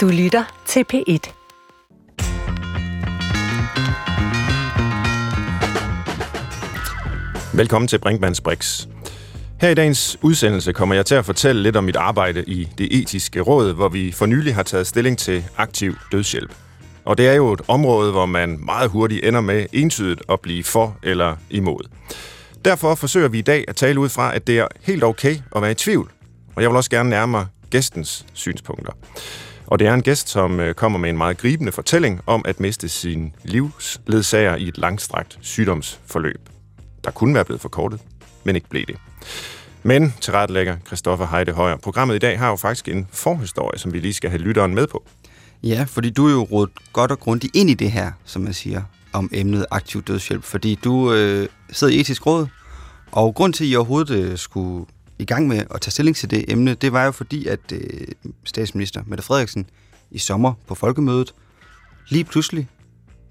Du lytter til P1. Velkommen til Brinkmanns Brix. Her i dagens udsendelse kommer jeg til at fortælle lidt om mit arbejde i det etiske råd, hvor vi for nylig har taget stilling til aktiv dødshjælp. Og det er jo et område, hvor man meget hurtigt ender med entydigt at blive for eller imod. Derfor forsøger vi i dag at tale ud fra, at det er helt okay at være i tvivl. Og jeg vil også gerne nærme gæstens synspunkter. Og det er en gæst, som øh, kommer med en meget gribende fortælling om at miste sin livsledsager i et langstrakt sygdomsforløb. Der kunne være blevet forkortet, men ikke blev det. Men tilrettelægger Christoffer Heide Højer. Programmet i dag har jo faktisk en forhistorie, som vi lige skal have lytteren med på. Ja, fordi du er jo rådet godt og grundigt ind i det her, som man siger, om emnet aktiv dødshjælp. Fordi du øh, sidder i etisk råd, og grund til, at I overhovedet øh, skulle i gang med at tage stilling til det emne, det var jo fordi, at øh, statsminister Mette Frederiksen i sommer på folkemødet lige pludselig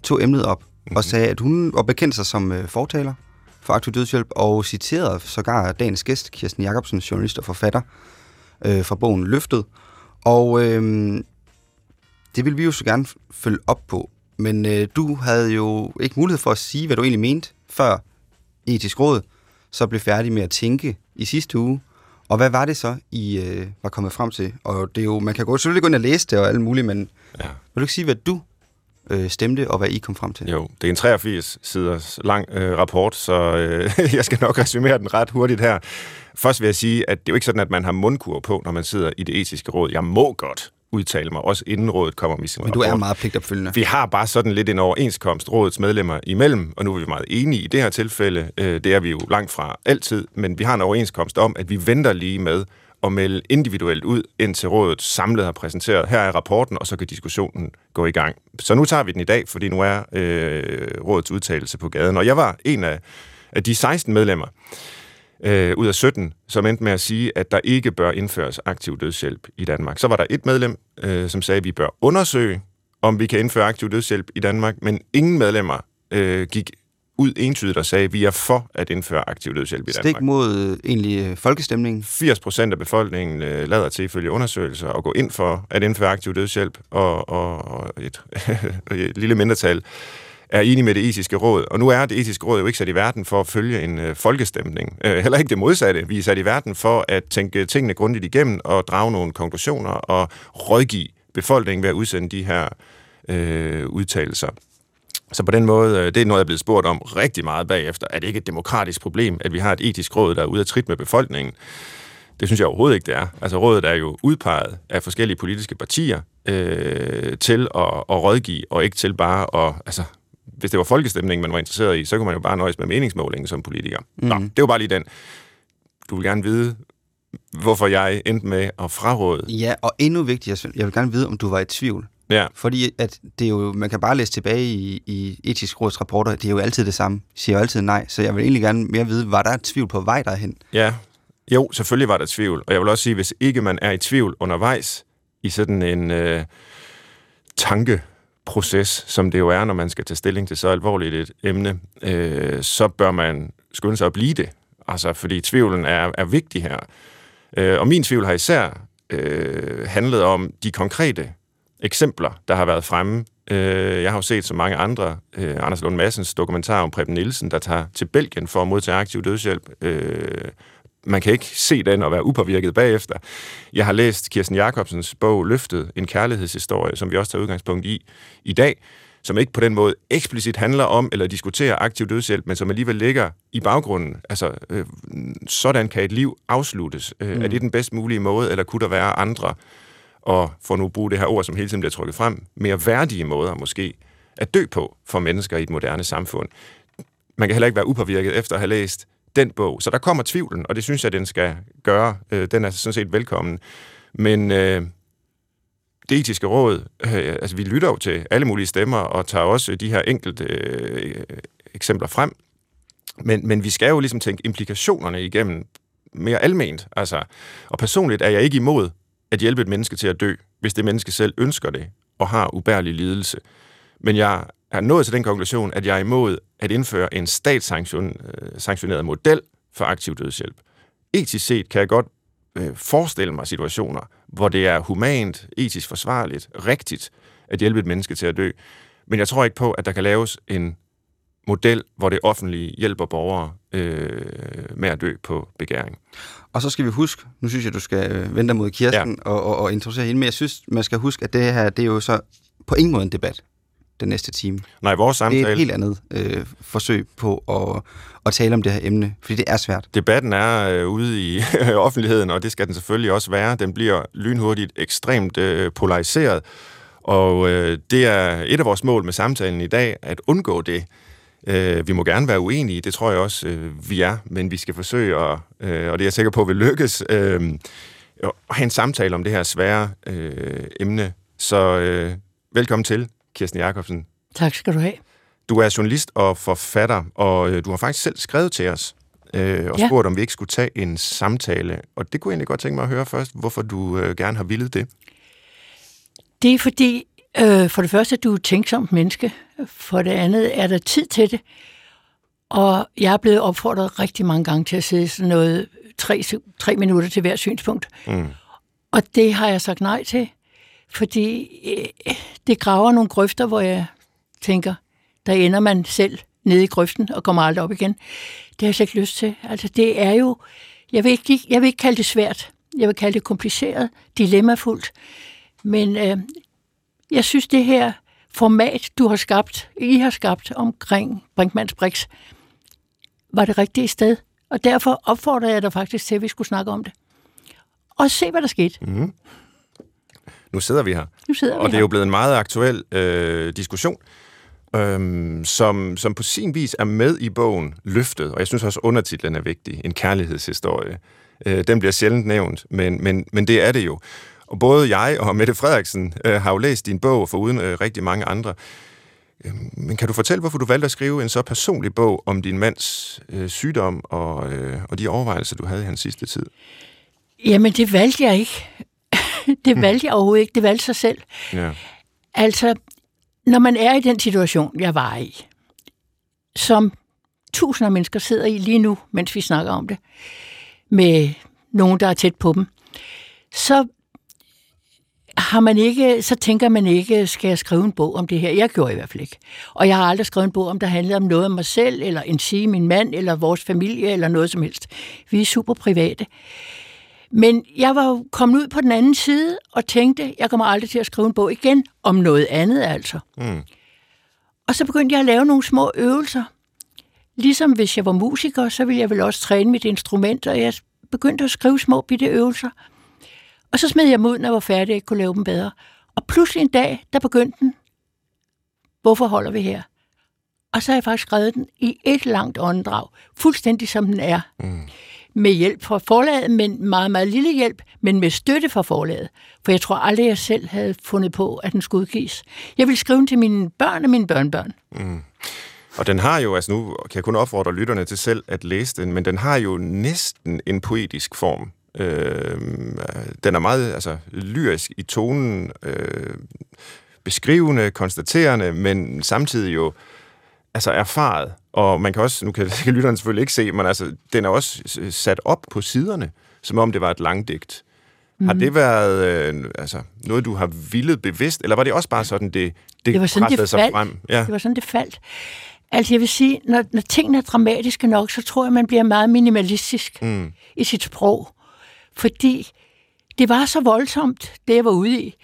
tog emnet op mm-hmm. og sagde, at hun var bekendt sig som øh, fortaler for aktiv dødshjælp, og citerede sågar dagens gæst, Kirsten Jacobsen, journalist og forfatter, øh, fra bogen Løftet. Og øh, det vil vi jo så gerne følge op på. Men øh, du havde jo ikke mulighed for at sige, hvad du egentlig mente, før etisk råd så blev færdig med at tænke i sidste uge. Og hvad var det så, I øh, var kommet frem til? Og det er jo, man kan gå, selvfølgelig gå ind og læse det og alt muligt, men ja. vil du ikke sige, hvad du øh, stemte, og hvad I kom frem til? Jo, det er en 83 siders lang øh, rapport, så øh, jeg skal nok resumere den ret hurtigt her. Først vil jeg sige, at det er jo ikke sådan, at man har mundkur på, når man sidder i det etiske råd. Jeg må godt udtale mig, også inden rådet kommer med sin Men du rapport. er meget pligtopfyldende. Vi har bare sådan lidt en overenskomst rådets medlemmer imellem, og nu er vi meget enige i det her tilfælde. Øh, det er vi jo langt fra altid, men vi har en overenskomst om, at vi venter lige med at melde individuelt ud, indtil rådet samlet har præsenteret. Her er rapporten, og så kan diskussionen gå i gang. Så nu tager vi den i dag, fordi nu er øh, rådets udtalelse på gaden. Og jeg var en af, af de 16 medlemmer, øh, ud af 17, som endte med at sige, at der ikke bør indføres aktiv dødshjælp i Danmark. Så var der et medlem, øh, som sagde, at vi bør undersøge, om vi kan indføre aktiv dødshjælp i Danmark, men ingen medlemmer øh, gik ud entydigt og sagde, at vi er for at indføre aktiv dødshjælp i Danmark. Stik mod øh, egentlig øh, folkestemningen? 80 procent af befolkningen øh, lader til ifølge undersøgelser at gå ind for at indføre aktiv dødshjælp, og, og, og et, et lille mindretal er enige med det etiske råd. Og nu er det etiske råd jo ikke sat i verden for at følge en øh, folkestemning. Øh, heller ikke det modsatte. Vi er sat i verden for at tænke tingene grundigt igennem og drage nogle konklusioner og rådgive befolkningen ved at udsende de her øh, udtalelser. Så på den måde, øh, det er noget, jeg er blevet spurgt om rigtig meget bagefter. Er det ikke et demokratisk problem, at vi har et etisk råd, der er ude af trit med befolkningen? Det synes jeg overhovedet ikke, det er. Altså rådet er jo udpeget af forskellige politiske partier øh, til at, at rådgive, og ikke til bare at altså, hvis det var folkestemningen, man var interesseret i, så kunne man jo bare nøjes med meningsmålingen som politiker. Mm. Nå, det var bare lige den. Du vil gerne vide, hvorfor jeg endte med at fraråde. Ja, og endnu vigtigere, jeg vil gerne vide, om du var i tvivl. Ja. Fordi at det er jo, man kan bare læse tilbage i, i etisk råds rapporter, det er jo altid det samme. siger jo altid nej, så jeg vil egentlig gerne mere vide, var der tvivl på vej derhen? Ja, jo, selvfølgelig var der tvivl. Og jeg vil også sige, hvis ikke man er i tvivl undervejs i sådan en øh, tanke proces, som det jo er, når man skal tage stilling til så alvorligt et emne, øh, så bør man skynde sig at blive det. Altså, fordi tvivlen er, er vigtig her. Øh, og min tvivl har især øh, handlet om de konkrete eksempler, der har været fremme. Øh, jeg har jo set så mange andre, øh, Anders Lund Massens dokumentar om Preben Nielsen, der tager til Belgien for at modtage aktiv dødshjælp. Øh, man kan ikke se den og være upåvirket bagefter. Jeg har læst Kirsten Jacobsens bog Løftet, en kærlighedshistorie, som vi også tager udgangspunkt i i dag, som ikke på den måde eksplicit handler om eller diskuterer aktiv dødshjælp, men som alligevel ligger i baggrunden. Altså, øh, sådan kan et liv afsluttes. Øh, mm. Er det den bedst mulige måde, eller kunne der være andre, og for nu at bruge det her ord, som hele tiden bliver trykket frem, mere værdige måder måske at dø på for mennesker i et moderne samfund? Man kan heller ikke være upåvirket efter at have læst den bog. Så der kommer tvivlen, og det synes jeg, den skal gøre. Øh, den er sådan set velkommen. Men øh, det etiske råd, øh, altså vi lytter jo til alle mulige stemmer, og tager også de her enkelte øh, eksempler frem. Men, men vi skal jo ligesom tænke implikationerne igennem mere alment. Altså, og personligt er jeg ikke imod at hjælpe et menneske til at dø, hvis det menneske selv ønsker det og har ubærlig lidelse. Men jeg er nået til den konklusion, at jeg er imod at indføre en statssanktioneret model for aktiv dødshjælp. Etisk set kan jeg godt øh, forestille mig situationer, hvor det er humant, etisk forsvarligt, rigtigt at hjælpe et menneske til at dø. Men jeg tror ikke på, at der kan laves en model, hvor det offentlige hjælper borgere øh, med at dø på begæring. Og så skal vi huske, nu synes jeg, du skal øh, vente mod Kirsten ja. og, og, og introducere hende, men jeg synes, man skal huske, at det her, det er jo så på ingen måde en debat den næste time. Nej, vores samtale... Det er et helt andet øh, forsøg på at, at tale om det her emne, fordi det er svært. Debatten er øh, ude i offentligheden, og det skal den selvfølgelig også være. Den bliver lynhurtigt ekstremt øh, polariseret, og øh, det er et af vores mål med samtalen i dag, at undgå det. Øh, vi må gerne være uenige, det tror jeg også, øh, vi er, men vi skal forsøge, at, øh, og det er jeg sikker på, vil lykkes, øh, at have en samtale om det her svære øh, emne. Så øh, velkommen til, Kirsten Jacobsen. Tak skal du have. Du er journalist og forfatter, og øh, du har faktisk selv skrevet til os, øh, og ja. spurgt, om vi ikke skulle tage en samtale. Og det kunne jeg egentlig godt tænke mig at høre først, hvorfor du øh, gerne har villet det. Det er fordi, øh, for det første, at du er tænksomt menneske. For det andet, er der tid til det. Og jeg er blevet opfordret rigtig mange gange til at sidde sådan noget tre, tre minutter til hver synspunkt. Mm. Og det har jeg sagt nej til, fordi øh, det graver nogle grøfter, hvor jeg tænker, der ender man selv nede i grøften og kommer aldrig op igen. Det har jeg slet ikke lyst til. Altså, det er jo, jeg vil, ikke, jeg vil ikke kalde det svært, jeg vil kalde det kompliceret, dilemmafuldt. Men øh, jeg synes, det her format, du har skabt, I har skabt omkring Brinkmanns Brix, var det rigtige sted. Og derfor opfordrer jeg dig faktisk til, at vi skulle snakke om det. Og se, hvad der skete. Mm. Nu sidder vi her. Nu sidder og vi det er jo blevet en meget aktuel øh, diskussion, øh, som, som på sin vis er med i bogen Løftet. Og jeg synes også, undertitlen er vigtig. En kærlighedshistorie. Øh, den bliver sjældent nævnt, men, men, men det er det jo. Og både jeg og Mette Frederiksen øh, har jo læst din bog, for uden øh, rigtig mange andre. Øh, men kan du fortælle, hvorfor du valgte at skrive en så personlig bog om din mands øh, sygdom og, øh, og de overvejelser, du havde i hans sidste tid? Jamen, det valgte jeg ikke. det valgte jeg overhovedet ikke. Det valgte sig selv. Ja. Altså, når man er i den situation, jeg var i, som tusinder af mennesker sidder i lige nu, mens vi snakker om det, med nogen, der er tæt på dem, så har man ikke, så tænker man ikke, skal jeg skrive en bog om det her? Jeg gjorde i hvert fald ikke. Og jeg har aldrig skrevet en bog om, der handlede om noget om mig selv, eller en sige min mand, eller vores familie, eller noget som helst. Vi er super private. Men jeg var jo kommet ud på den anden side og tænkte, jeg kommer aldrig til at skrive en bog igen om noget andet altså. Mm. Og så begyndte jeg at lave nogle små øvelser. Ligesom hvis jeg var musiker, så ville jeg vel også træne mit instrument, og jeg begyndte at skrive små bitte øvelser. Og så smed jeg ud, når jeg var færdig, og ikke kunne lave dem bedre. Og pludselig en dag, der begyndte den. Hvorfor holder vi her? Og så har jeg faktisk skrevet den i et langt åndedrag, fuldstændig som den er. Mm. Med hjælp fra forlaget, men meget, meget lille hjælp, men med støtte fra forlaget. For jeg tror aldrig, jeg selv havde fundet på, at den skulle udgives. Jeg vil skrive den til mine børn og mine børnebørn. Mm. Og den har jo, altså nu kan jeg kun opfordre lytterne til selv at læse den, men den har jo næsten en poetisk form. Øh, den er meget altså, lyrisk i tonen, øh, beskrivende, konstaterende, men samtidig jo altså erfaret. Og man kan også, nu kan, kan lytterne selvfølgelig ikke se, men altså, den er også sat op på siderne, som om det var et langdigt. Mm. Har mhm. det været øh, altså, noget, du har villet bevidst, eller var det også bare sådan, det, det, det var sådan, det sig frem? Ja. Det var sådan, det faldt. Altså jeg vil sige, når, når tingene er dramatiske nok, så tror jeg, man bliver meget minimalistisk mm. i sit sprog. Fordi det var så voldsomt, det jeg var ude i,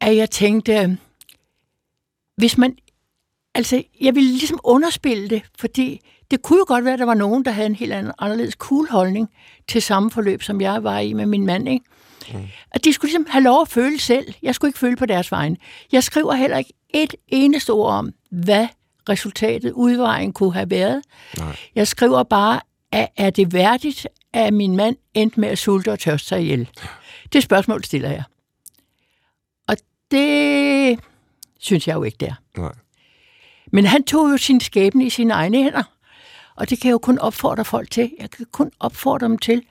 at jeg tænkte, hvis man... Altså, jeg ville ligesom underspille det, fordi det kunne jo godt være, at der var nogen, der havde en helt anden, anderledes cool holdning til samme forløb, som jeg var i med min mand, ikke? Mm. At de skulle ligesom have lov at føle selv. Jeg skulle ikke føle på deres vegne. Jeg skriver heller ikke et eneste ord om, hvad resultatet, udvejen kunne have været. Nej. Jeg skriver bare, at er det værdigt, at min mand endte med at sulte og tørste sig ihjel? Det spørgsmål stiller jeg. Og det synes jeg jo ikke, der. Nej. Men han tog jo sin skæbne i sine egne hænder. Og det kan jeg jo kun opfordre folk til. Jeg kan kun opfordre dem til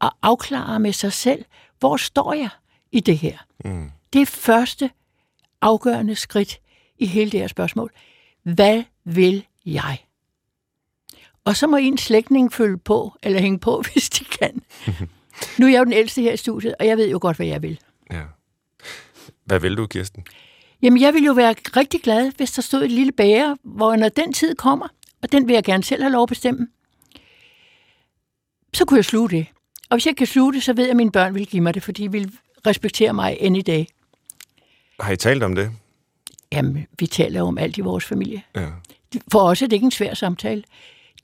at afklare med sig selv, hvor står jeg i det her? Mm. Det første afgørende skridt i hele det her spørgsmål. Hvad vil jeg? Og så må en slægtning følge på, eller hænge på, hvis de kan. Nu er jeg jo den ældste her i studiet, og jeg ved jo godt, hvad jeg vil. Ja. Hvad vil du, Kirsten? Jamen, jeg vil jo være rigtig glad, hvis der stod et lille bære, hvor når den tid kommer, og den vil jeg gerne selv have lov at bestemme, så kunne jeg sluge det. Og hvis jeg kan sluge det, så ved jeg, at mine børn vil give mig det, fordi de vil respektere mig any day. Har I talt om det? Jamen, vi taler om alt i vores familie. Ja. For os er det ikke en svær samtale.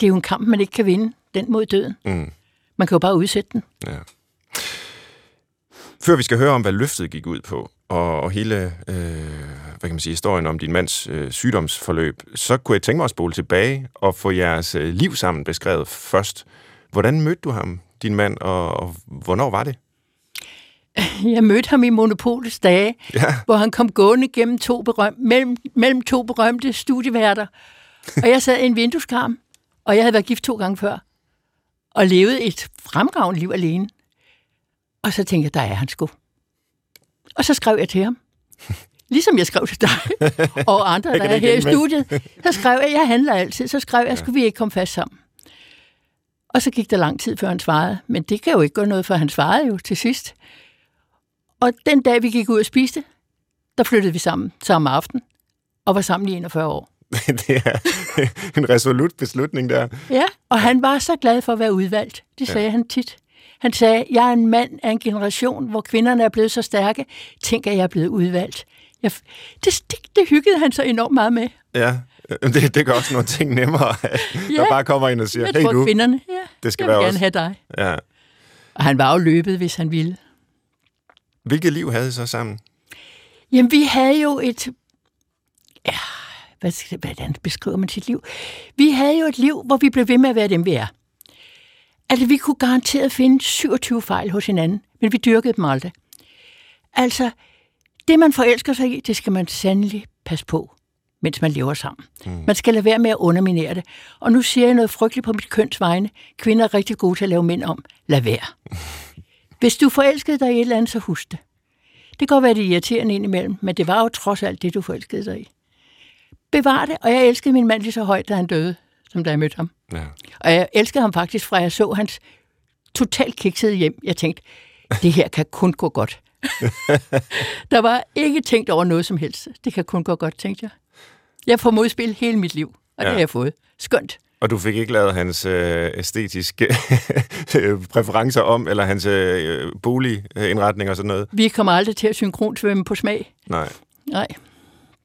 Det er jo en kamp, man ikke kan vinde, den mod døden. Mm. Man kan jo bare udsætte den. Ja. Før vi skal høre om, hvad løftet gik ud på, og, og hele øh, hvad kan man sige, historien om din mands øh, sygdomsforløb, så kunne jeg tænke mig at spole tilbage og få jeres øh, liv sammen beskrevet først. Hvordan mødte du ham, din mand, og, og hvornår var det? Jeg mødte ham i Monopolets dage, Ja. hvor han kom gående gennem to berøm, mellem, mellem to berømte studieværter. Og jeg sad i en vindueskarm, og jeg havde været gift to gange før, og levet et fremragende liv alene. Og så tænkte jeg, der er han sgu. Og så skrev jeg til ham. Ligesom jeg skrev til dig og andre, der er her i studiet. Så skrev jeg, jeg handler altid. Så skrev jeg, skulle vi ikke komme fast sammen? Og så gik der lang tid, før han svarede. Men det kan jo ikke gå noget, for han svarede jo til sidst. Og den dag, vi gik ud og spiste, der flyttede vi sammen samme aften, og var sammen i 41 år. det er en resolut beslutning der. Ja, og han var så glad for at være udvalgt. Det sagde ja. han tit. Han sagde, jeg er en mand af en generation, hvor kvinderne er blevet så stærke. Tænk, at jeg er blevet udvalgt. Jeg, det, det, det hyggede han så enormt meget med. Ja, det, det gør også nogle ting nemmere, at Ja. der bare kommer en og siger, hey du, kvinderne, ja, det skal jeg vil være gerne have dig. Ja. Og han var jo løbet, hvis han ville. Hvilket liv havde I så sammen? Jamen, vi havde jo et... Ja, hvad, hvordan beskriver man sit liv? Vi havde jo et liv, hvor vi blev ved med at være dem, vi er. Altså, vi kunne garanteret finde 27 fejl hos hinanden, men vi dyrkede dem aldrig. Altså, det man forelsker sig i, det skal man sandelig passe på, mens man lever sammen. Mm. Man skal lade være med at underminere det. Og nu siger jeg noget frygteligt på mit køns vegne. Kvinder er rigtig gode til at lave mænd om. Lad være. Hvis du forelskede dig i et eller andet, så husk det. Det kan godt være, det er irriterende indimellem, men det var jo trods alt det, du forelskede dig i. Bevar det, og jeg elskede min mand lige så højt, da han døde, som da jeg mødte ham. Ja. Og jeg elskede ham faktisk, fra jeg så hans totalt kiksede hjem. Jeg tænkte, det her kan kun gå godt. Der var ikke tænkt over noget som helst. Det kan kun gå godt, tænkte jeg. Jeg får modspil hele mit liv, og ja. det har jeg fået. Skønt. Og du fik ikke lavet hans øh, æstetiske præferencer om, eller hans øh, boligindretning og sådan noget? Vi kommer aldrig til at synkronsvømme på smag. Nej. Nej.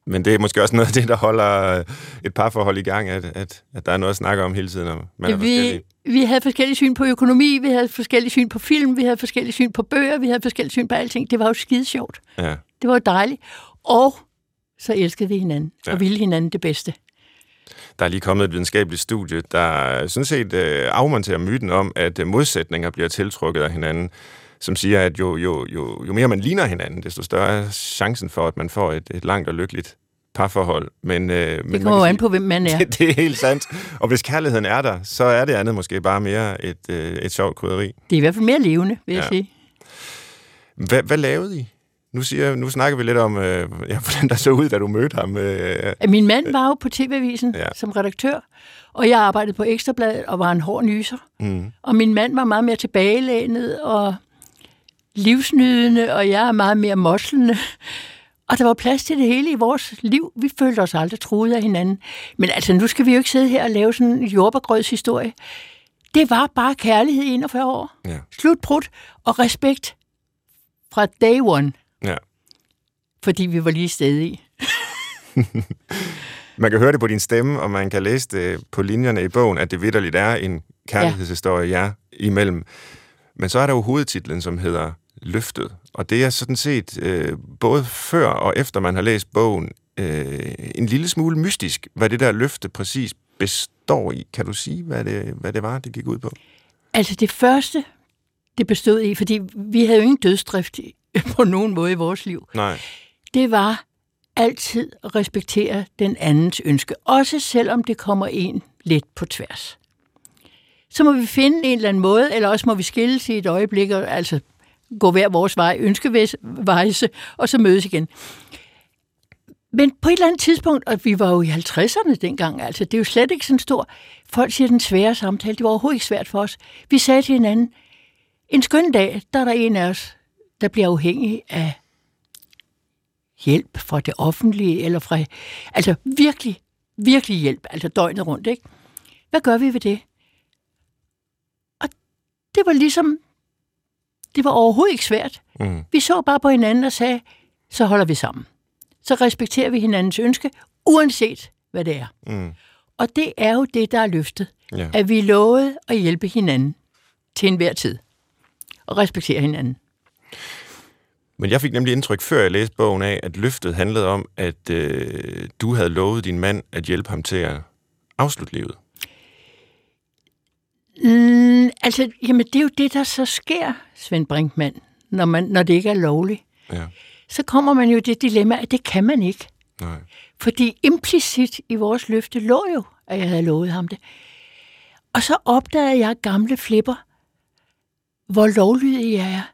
Men det er måske også noget af det, der holder et parforhold i gang, at, at, at der er noget at snakke om hele tiden, og man er vi, vi havde forskellige syn på økonomi, vi havde forskellige syn på film, vi havde forskellige syn på bøger, vi havde forskellige syn på alting. Det var jo skide sjovt. Ja. Det var jo dejligt. Og så elskede vi hinanden, ja. Ja. og ville hinanden det bedste. Der er lige kommet et videnskabeligt studie, der sådan set øh, afmonterer myten om, at øh, modsætninger bliver tiltrukket af hinanden, som siger, at jo, jo, jo, jo mere man ligner hinanden, desto større er chancen for, at man får et, et langt og lykkeligt parforhold. Men, øh, men Det man kommer jo an på, hvem man er. Det, det er helt sandt. Og hvis kærligheden er der, så er det andet måske bare mere et, øh, et sjovt krydderi. Det er i hvert fald mere levende, vil jeg Ja. sige. Hvad, hvad lavede I? Nu, siger, nu snakker vi lidt om, øh, ja, hvordan der så ud, da du mødte ham. Øh, Min mand var jo på TV-avisen ja. som redaktør, og jeg arbejdede på Ekstrabladet og var en hård nyser. mm, Og min mand var meget mere tilbagelænet og livsnydende, og jeg er meget mere moslende. Og der var plads til det hele i vores liv. Vi følte os aldrig truet af hinanden. Men altså, nu skal vi jo ikke sidde her og lave sådan en jordbærgrødshistorie. Det var bare kærlighed i 41 år. ja, Slutbrud og respekt fra day one, ja. fordi vi var lige stedet i. Man kan høre det på din stemme, og man kan læse det på linjerne i bogen, at det vidderligt er en kærlighedshistorie jer ja, imellem. Men så er der jo hovedtitlen, som hedder Løftet. Og det er sådan set øh, både før og efter man har læst bogen øh, en lille smule mystisk, hvad det der løfte præcis består i. Kan du sige, hvad det, hvad det var, det gik ud på? Altså det første, det bestod i, fordi vi havde jo ingen dødsdrift på nogen måde i vores liv, Nej. det var altid at respektere den andens ønske, også selvom det kommer en lidt på tværs. Så må vi finde en eller anden måde, eller også må vi skilles i et øjeblik, og altså gå hver vores vej, ønskevejse, og så mødes igen. Men på et eller andet tidspunkt, og vi var jo i 50'erne dengang, altså det er jo slet ikke sådan stor, folk siger den svære samtale, det var overhovedet ikke svært for os. Vi sagde til hinanden, En skøn dag, der er der en af os, der bliver afhængig af hjælp fra det offentlige, eller fra, altså virkelig, virkelig hjælp, altså døgnet rundt, ikke? Hvad gør vi ved det? Og det var ligesom, det var overhovedet ikke svært. Mm. Vi så bare på hinanden og sagde, så holder vi sammen. Så respekterer vi hinandens ønske, uanset hvad det er. Mm. Og det er jo det, der er løftet. Ja. At vi lovede at hjælpe hinanden til enhver tid. Og respektere hinanden. Men jeg fik nemlig indtryk, før jeg læste bogen af, at løftet handlede om, at øh, du havde lovet din mand at hjælpe ham til at afslutte livet. Mm, altså, jamen det er jo det, der så sker, Svend Brinkmann, når, man, når det ikke er lovligt. Ja. Så kommer man jo i det dilemma, at det kan man ikke. Nej. Fordi implicit i vores løfte lå jo, at jeg havde lovet ham det. Og så opdagede jeg gamle flipper, hvor lovlydig jeg er.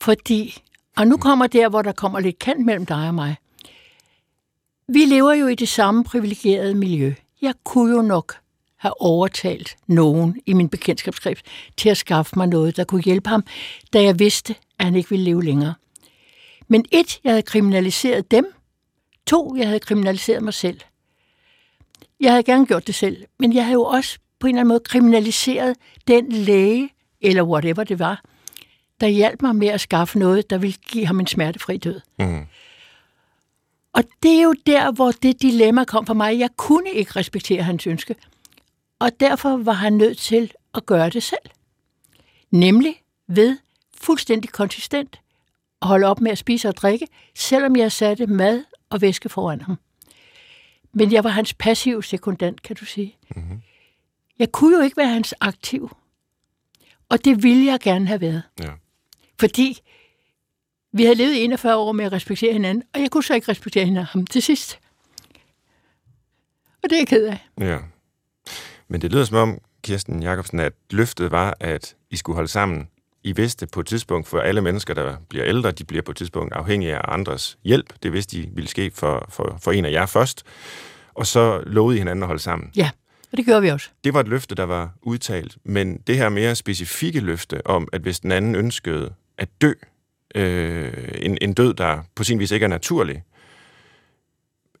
Fordi, og nu kommer der, hvor der kommer lidt kant mellem dig og mig. Vi lever jo i det samme privilegerede miljø. Jeg kunne jo nok have overtalt nogen i min bekendtskabskreds til at skaffe mig noget, der kunne hjælpe ham, da jeg vidste, at han ikke ville leve længere. Men et, jeg havde kriminaliseret dem. To, jeg havde kriminaliseret mig selv. Jeg havde gerne gjort det selv, men jeg havde jo også på en eller anden måde kriminaliseret den læge, eller whatever det var, der hjalp mig med at skaffe noget, der ville give ham en smertefri død. Mm. Og det er jo der, hvor det dilemma kom for mig. Jeg kunne ikke respektere hans ønske, og derfor var han nødt til at gøre det selv. Nemlig ved fuldstændig konsistent at holde op med at spise og drikke, selvom jeg satte mad og væske foran ham. Men jeg var hans passiv sekundant, kan du sige. Mm-hmm. Jeg kunne jo ikke være hans aktiv. Og det ville jeg gerne have været. Ja. Fordi vi havde levet 41 år med at respektere hinanden, og jeg kunne så ikke respektere hinanden ham til sidst. Og det er jeg ked af. Ja. Men det lyder som om, Kirsten Jacobsen, at løftet var, at I skulle holde sammen. I vidste på et tidspunkt, for alle mennesker, der bliver ældre, de bliver på et tidspunkt afhængige af andres hjælp. Det vidste I ville ske for, for, for en af jer først. Og så lovede I hinanden at holde sammen. Ja. Og det gjorde vi også. Det var et løfte, der var udtalt. Men det her mere specifikke løfte om, at hvis den anden ønskede at dø, øh, en, en død, der på sin vis ikke er naturlig,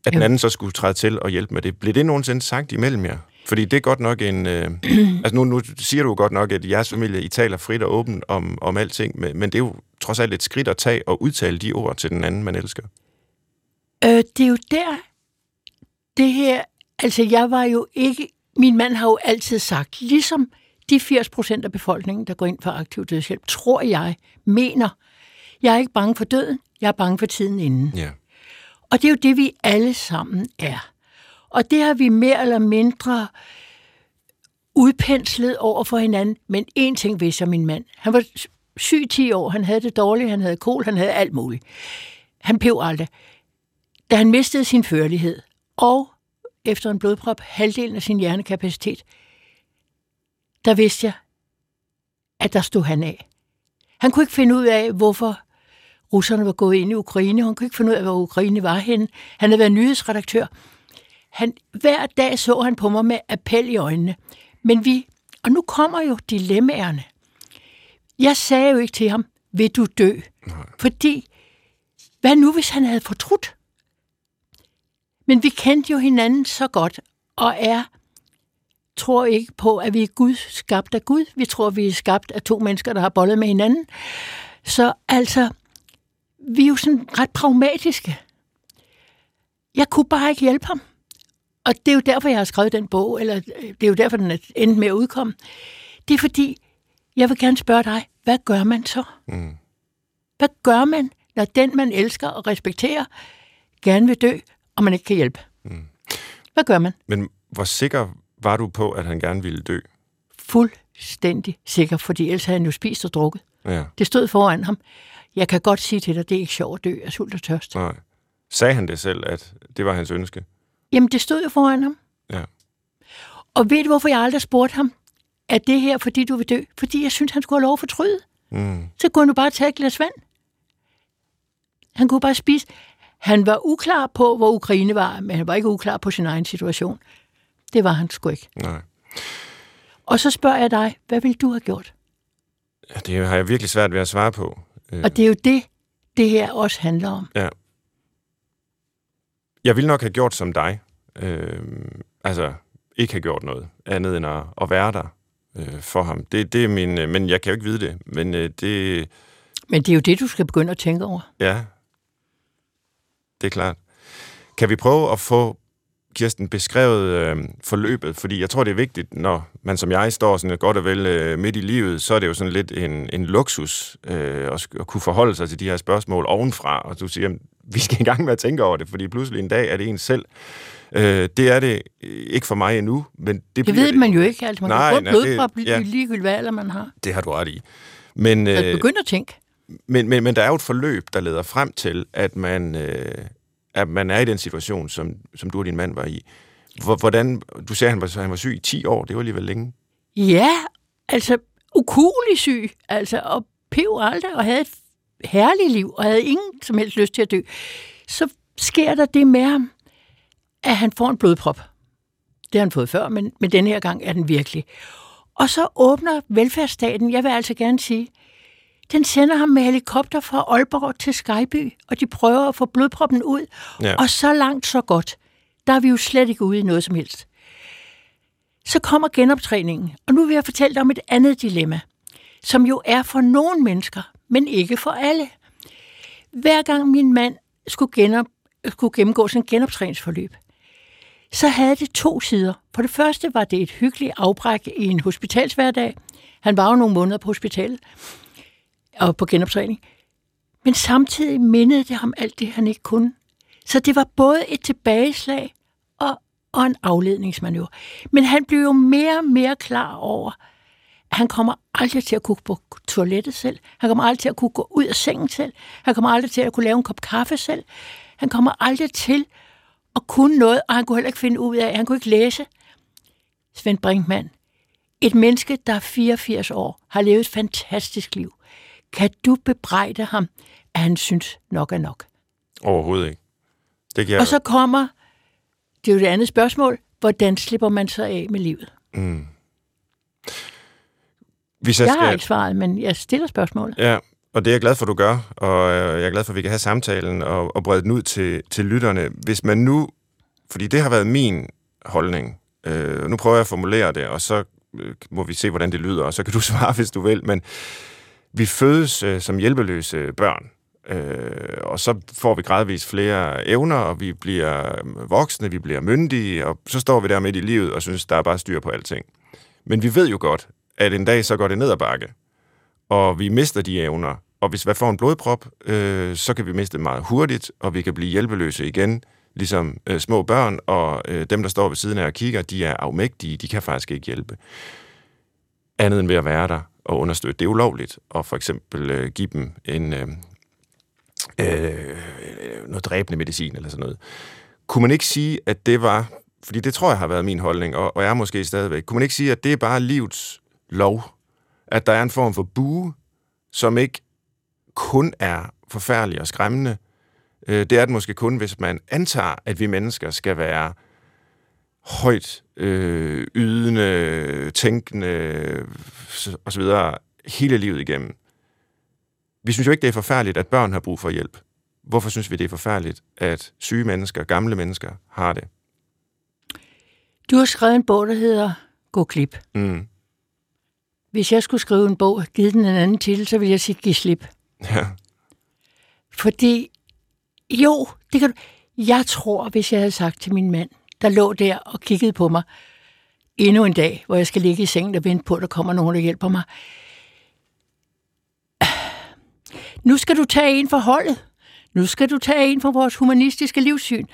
at jo. den anden så skulle træde til og hjælpe med det. Blev det nogensinde sagt imellem jer? Fordi det er godt nok en... Øh, altså nu, nu siger du godt nok, at jeres familie, I taler frit og åbent om, om alting, men, men det er jo trods alt et skridt at tage og udtale de ord til den anden, man elsker. Øh, det er jo der, det her... Altså, jeg var jo ikke min mand har jo altid sagt, ligesom de 80 procent af befolkningen, der går ind for aktiv dødshjælp, tror jeg, mener, jeg er ikke bange for døden, jeg er bange for tiden inden. Ja. Og det er jo det, vi alle sammen er. Og det har vi mere eller mindre udpenslet over for hinanden. Men en ting vidste jeg, min mand. Han var syg 10 år, han havde det dårligt, han havde kol, han havde alt muligt. Han blev aldrig. Da han mistede sin førlighed, og efter en blodprop halvdelen af sin hjernekapacitet, der vidste jeg, at der stod han af. Han kunne ikke finde ud af, hvorfor russerne var gået ind i Ukraine. Han kunne ikke finde ud af, hvor Ukraine var henne. Han havde været nyhedsredaktør. Han, hver dag så han på mig med appel i øjnene. Men vi, og nu kommer jo dilemmaerne. Jeg sagde jo ikke til ham, vil du dø? Nej. Fordi, hvad nu hvis han havde fortrudt? Men vi kendte jo hinanden så godt, og er tror ikke på, at vi er Gud skabt af Gud. Vi tror, vi er skabt af to mennesker, der har bollet med hinanden. Så altså, vi er jo sådan ret pragmatiske. Jeg kunne bare ikke hjælpe ham. Og det er jo derfor, jeg har skrevet den bog, eller det er jo derfor, den er endt med at udkomme. Det er fordi, jeg vil gerne spørge dig, hvad gør man så? Mm. Hvad gør man, når den, man elsker og respekterer, gerne vil dø, og man ikke kan hjælpe. Mm. Hvad gør man? Men hvor sikker var du på, at han gerne ville dø? Fuldstændig sikker, fordi ellers havde han jo spist og drukket. Ja. Det stod foran ham. Jeg kan godt sige til dig, det er ikke sjovt at dø af sult og tørst. Nej. Sagde han det selv, at det var hans ønske? Jamen, det stod jo foran ham. Ja. Og ved du, hvorfor jeg aldrig spurgte ham, er det her, fordi du vil dø? Fordi jeg synes, han skulle have lov at fortryde. Mm. Så kunne han jo bare tage et glas vand. Han kunne bare spise. Han var uklar på, hvor Ukraine var, men han var ikke uklar på sin egen situation. Det var han sgu ikke. Nej. Og så spørger jeg dig, hvad ville du have gjort? Det har jeg virkelig svært ved at svare på. Og det er jo det, det her også handler om. Ja. Jeg ville nok have gjort som dig. Øh, altså, ikke have gjort noget andet end at, at være der øh, for ham. Det, det er min, øh, men jeg kan jo ikke vide det. Men øh, det... Men det er jo det, du skal begynde at tænke over. Ja, det er klart. Kan vi prøve at få Kirsten beskrevet øh, forløbet? Fordi jeg tror, det er vigtigt, når man som jeg står sådan godt og vel øh, midt i livet, så er det jo sådan lidt en, en luksus øh, at, at kunne forholde sig til de her spørgsmål ovenfra. Og du siger, vi skal i gang med at tænke over det, fordi pludselig en dag er det en selv. Øh, det er det ikke for mig endnu, men det Det ved det. man jo ikke. Altså, man Nej, kan få det- blodprop ja. ligegyldigt hvad alder man har. Det har du ret i. Men, øh, begynd at tænke. men, men, men der er jo et forløb, der leder frem til, at man, øh, at man er i den situation, som, som du og din mand var i. Hvor- Hvordan, du sagde, at han var, han var syg i 10 år. Det var alligevel længe. Ja, altså ukulig syg, altså, og pev aldrig, og havde et herligt liv, og havde ingen som helst lyst til at dø. Så sker der det med ham, at han får en blodprop. Det har han fået før, men, men den her gang er den virkelig. Og så åbner velfærdsstaten, jeg vil altså gerne sige, den sender ham med helikopter fra Aalborg til Skyby, og de prøver at få blodproppen ud. Ja. Og så langt, så godt. Der er vi jo slet ikke ude i noget som helst. Så kommer genoptræningen, og nu vil jeg fortælle dig om et andet dilemma, som jo er for nogle mennesker, men ikke for alle. Hver gang min mand skulle, genop, skulle gennemgå sin genoptræningsforløb, så havde det to sider. For det første var det et hyggeligt afbræk i en hospitalshverdag. Han var jo nogle måneder på hospitalet og på genoptræning. Men samtidig mindede det ham alt det, han ikke kunne. Så det var både et tilbageslag og, og en afledningsmanøvre. Men han blev jo mere og mere klar over, han kommer aldrig til at kunne på toilettet selv. Han kommer aldrig til at kunne gå ud af sengen selv. Han kommer aldrig til at kunne lave en kop kaffe selv. Han kommer aldrig til at kunne noget, og han kunne heller ikke finde ud af, han kunne ikke læse. Svend Brinkmann, et menneske, der er 84 år, har levet et fantastisk liv. Kan du bebrejde ham, at han synes nok er nok? Overhovedet ikke. Det kan jeg... Og så kommer, det er jo det andet spørgsmål, hvordan slipper man så af med livet? Mm. Hvis jeg Jeg skal... har ikke svaret, men jeg stiller spørgsmålet. Ja, og det er jeg glad for, du gør, og øh, jeg er glad for, at vi kan have samtalen og, og brede den ud til, til lytterne. Hvis man nu, fordi det har været min holdning, øh, nu prøver jeg at formulere det, og så øh, må vi se, hvordan det lyder, og så kan du svare, hvis du vil, men vi fødes øh, som hjælpeløse børn, øh, og så får vi gradvist flere evner, og vi bliver voksne, vi bliver myndige, og så står vi der midt i livet og synes, der er bare styr på alting. Men vi ved jo godt, at en dag så går det ned ad bakke, og vi mister de evner. Og hvis vi får en blodprop, øh, så kan vi miste det meget hurtigt, og vi kan blive hjælpeløse igen, ligesom øh, små børn, og øh, dem, der står ved siden af og kigger, de er afmægtige, de kan faktisk ikke hjælpe. Andet end ved at være der og understøtte. Det er ulovligt at for eksempel øh, give dem en, øh, øh, noget dræbende medicin eller sådan noget. Kunne man ikke sige, at det var, fordi det tror jeg har været min holdning, og, og jeg er måske stadigvæk, kunne man ikke sige, at det er bare livets lov, at der er en form for bue, som ikke kun er forfærdelig og skræmmende. Øh, det er det måske kun, hvis man antager, at vi mennesker skal være højt øh, ydende, tænkende osv. hele livet igennem. Vi synes jo ikke, det er forfærdeligt, at børn har brug for hjælp. Hvorfor synes vi, det er forfærdeligt, at syge mennesker, gamle mennesker har det? Du har skrevet en bog, der hedder Gå klip. Mm. Hvis jeg skulle skrive en bog og give den en anden titel, så ville jeg sige Giv slip. Ja. Fordi, jo, det kan du. Jeg tror, hvis jeg havde sagt til min mand, der lå der og kiggede på mig endnu en dag, hvor jeg skal ligge i sengen og vente på, at der kommer nogen, der hjælper mig. Nu skal du tage en for holdet. Nu skal du tage en for vores humanistiske livssyn.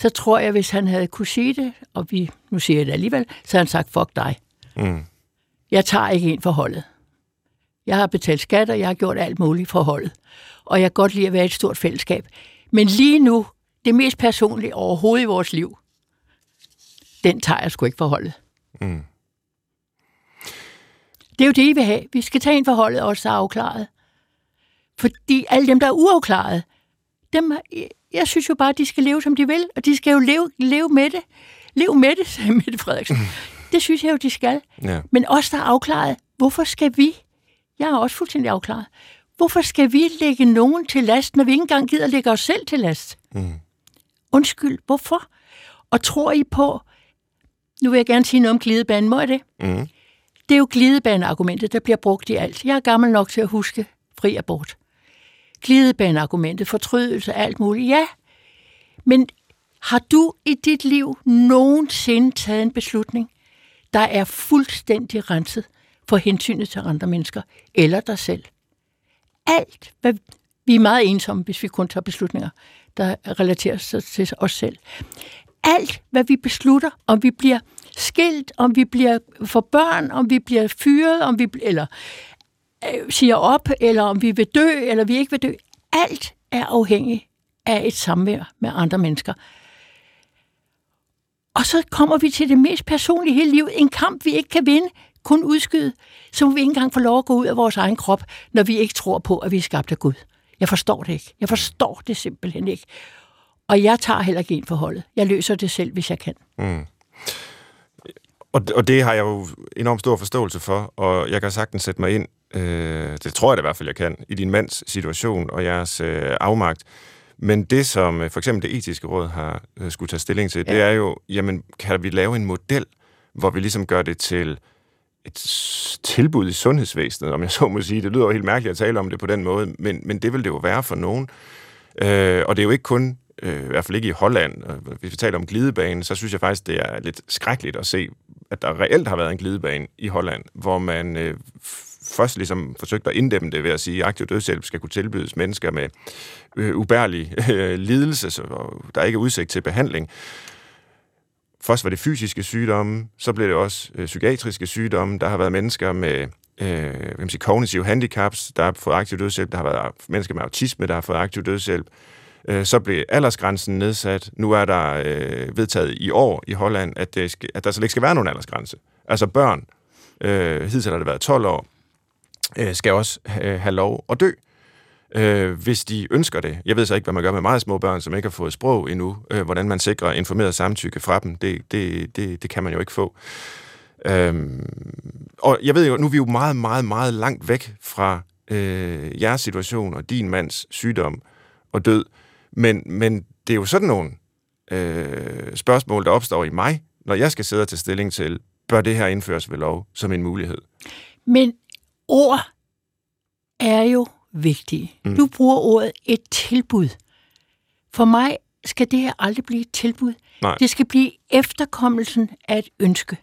Så tror jeg, hvis han havde kunne sige det, og vi, nu siger jeg det alligevel, så havde han sagt, fuck dig. Mm. Jeg tager ikke en for holdet. Jeg har betalt skat, og jeg har gjort alt muligt for holdet. Og jeg kan godt lide at være i et stort fællesskab. Men lige nu, det mest personlige overhovedet i vores liv, den tager jeg sgu ikke for holdet. Mm. Det er jo det, I vil have. Vi skal tage en for holdet, der er afklaret. Fordi alle dem, der er uafklaret, dem, jeg synes jo bare, at de skal leve, som de vil, og de skal jo leve, leve med det. Lev med det, sagde Mette Frederiksen. Det synes jeg jo, de skal. Ja. Men os, der er afklaret, hvorfor skal vi Jeg er også fuldstændig afklaret. Hvorfor skal vi lægge nogen til last, når vi ikke engang gider lægge os selv til last? Mm. Undskyld, hvorfor? Og tror I på, nu vil jeg gerne sige noget om glidebanen, må jeg det? Mm. Det er jo glidebaneargumentet, der bliver brugt i alt. Jeg er gammel nok til at huske fri abort. Glidebaneargumentet, fortrydelse, alt muligt. Ja, men har du i dit liv nogensinde taget en beslutning, der er fuldstændig renset for hensynet til andre mennesker eller dig selv? Alt, hvad vi er meget ensomme, hvis vi kun tager beslutninger, der relaterer sig til os selv. Alt, hvad vi beslutter, om vi bliver skilt, om vi bliver for børn, om vi bliver fyret, om vi eller øh, siger op, eller om vi vil dø, eller vi ikke vil dø. Alt er afhængigt af et samvær med andre mennesker. Og så kommer vi til det mest personlige hele livet. En kamp, vi ikke kan vinde, kun udskyde. Så må vi ikke engang få lov at gå ud af vores egen krop, når vi ikke tror på, at vi er skabt af Gud. Jeg forstår det ikke. Jeg forstår det simpelthen ikke. Og jeg tager heller ikke ind for holdet. Jeg løser det selv, hvis jeg kan. Mm. Og, og det har jeg jo enormt stor forståelse for, og jeg kan sagtens sætte mig ind, øh, det tror jeg da i hvert fald, jeg kan, i din mands situation og jeres øh, afmagt. Men det, som øh, for eksempel det etiske råd har øh, skulle tage stilling til, ja. det er jo, jamen, kan vi lave en model, hvor vi ligesom gør det til et tilbud i sundhedsvæsenet, om jeg så må sige. Det lyder jo helt mærkeligt at tale om det på den måde, men, men det vil det jo være for nogen. Øh, og det er jo ikke kun, øh, i hvert fald ikke i Holland, hvis vi taler om glidebane, så synes jeg faktisk, det er lidt skrækkeligt at se, at der reelt har været en glidebane i Holland, hvor man øh, først ligesom forsøgte at inddæmme det ved at sige, at aktiv dødshjælp skal kunne tilbydes mennesker med øh, ubærlig øh, lidelse, så der er ikke udsigt til behandling. Først var det fysiske sygdomme, så blev det også øh, psykiatriske sygdomme. Der har været mennesker med øh, kan sige, kognitive handicaps, der har fået aktiv dødshjælp. Der har været mennesker med autisme, der har fået aktiv dødshjælp. Øh, så blev aldersgrænsen nedsat. Nu er der øh, vedtaget i år i Holland, at, det skal, at der slet ikke skal være nogen aldersgrænse. Altså børn, øh, hidtil har det været 12 år, øh, skal også øh, have lov at dø øh, hvis de ønsker det. Jeg ved så ikke, hvad man gør med meget små børn, som ikke har fået sprog endnu. Øh, hvordan man sikrer informeret samtykke fra dem, det, det, det, det kan man jo ikke få. Øhm, og jeg ved jo, nu er vi jo meget, meget, meget langt væk fra øh, jeres situation og din mands sygdom og død. Men, men det er jo sådan nogle øh, spørgsmål, der opstår i mig, når jeg skal sidde og tage stilling til, bør det her indføres ved lov som en mulighed? Men ord er jo vigtige. Mm. Du bruger ordet et tilbud. For mig skal det her aldrig blive et tilbud. Nej. Det skal blive efterkommelsen af et ønske.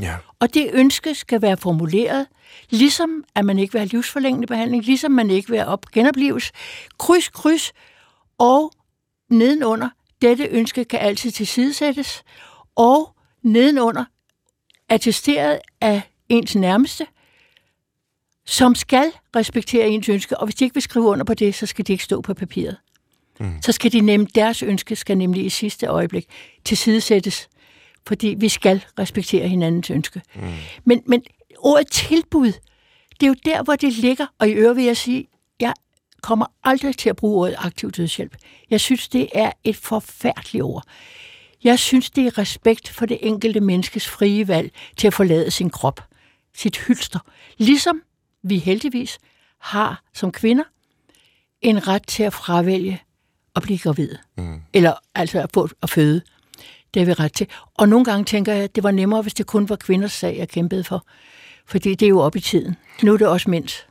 Ja. Og det ønske skal være formuleret, ligesom at man ikke vil have livsforlængende behandling, ligesom man ikke vil have op genopleves. Kryds, kryds, og nedenunder, dette ønske kan altid tilsidesættes, og nedenunder, attesteret af ens nærmeste, som skal respektere ens ønske, og hvis de ikke vil skrive under på det, så skal de ikke stå på papiret. Mm. Så skal de nemlig, deres ønske skal nemlig i sidste øjeblik tilsidesættes, fordi vi skal respektere hinandens ønske. Mm. Men, men ordet tilbud, det er jo der, hvor det ligger, og i øvrigt vil jeg sige, jeg kommer aldrig til at bruge ordet aktiv dødshjælp. Jeg synes, det er et forfærdeligt ord. Jeg synes, det er respekt for det enkelte menneskes frie valg til at forlade sin krop, sit hylster. Ligesom vi heldigvis har som kvinder en ret til at fravælge at blive gravid. Mm. Eller altså at få at føde. Det har vi ret til. Og nogle gange tænker jeg, at det var nemmere, hvis det kun var kvinders sag, jeg kæmpede for. Fordi det er jo op i tiden. Nu er det også mænds.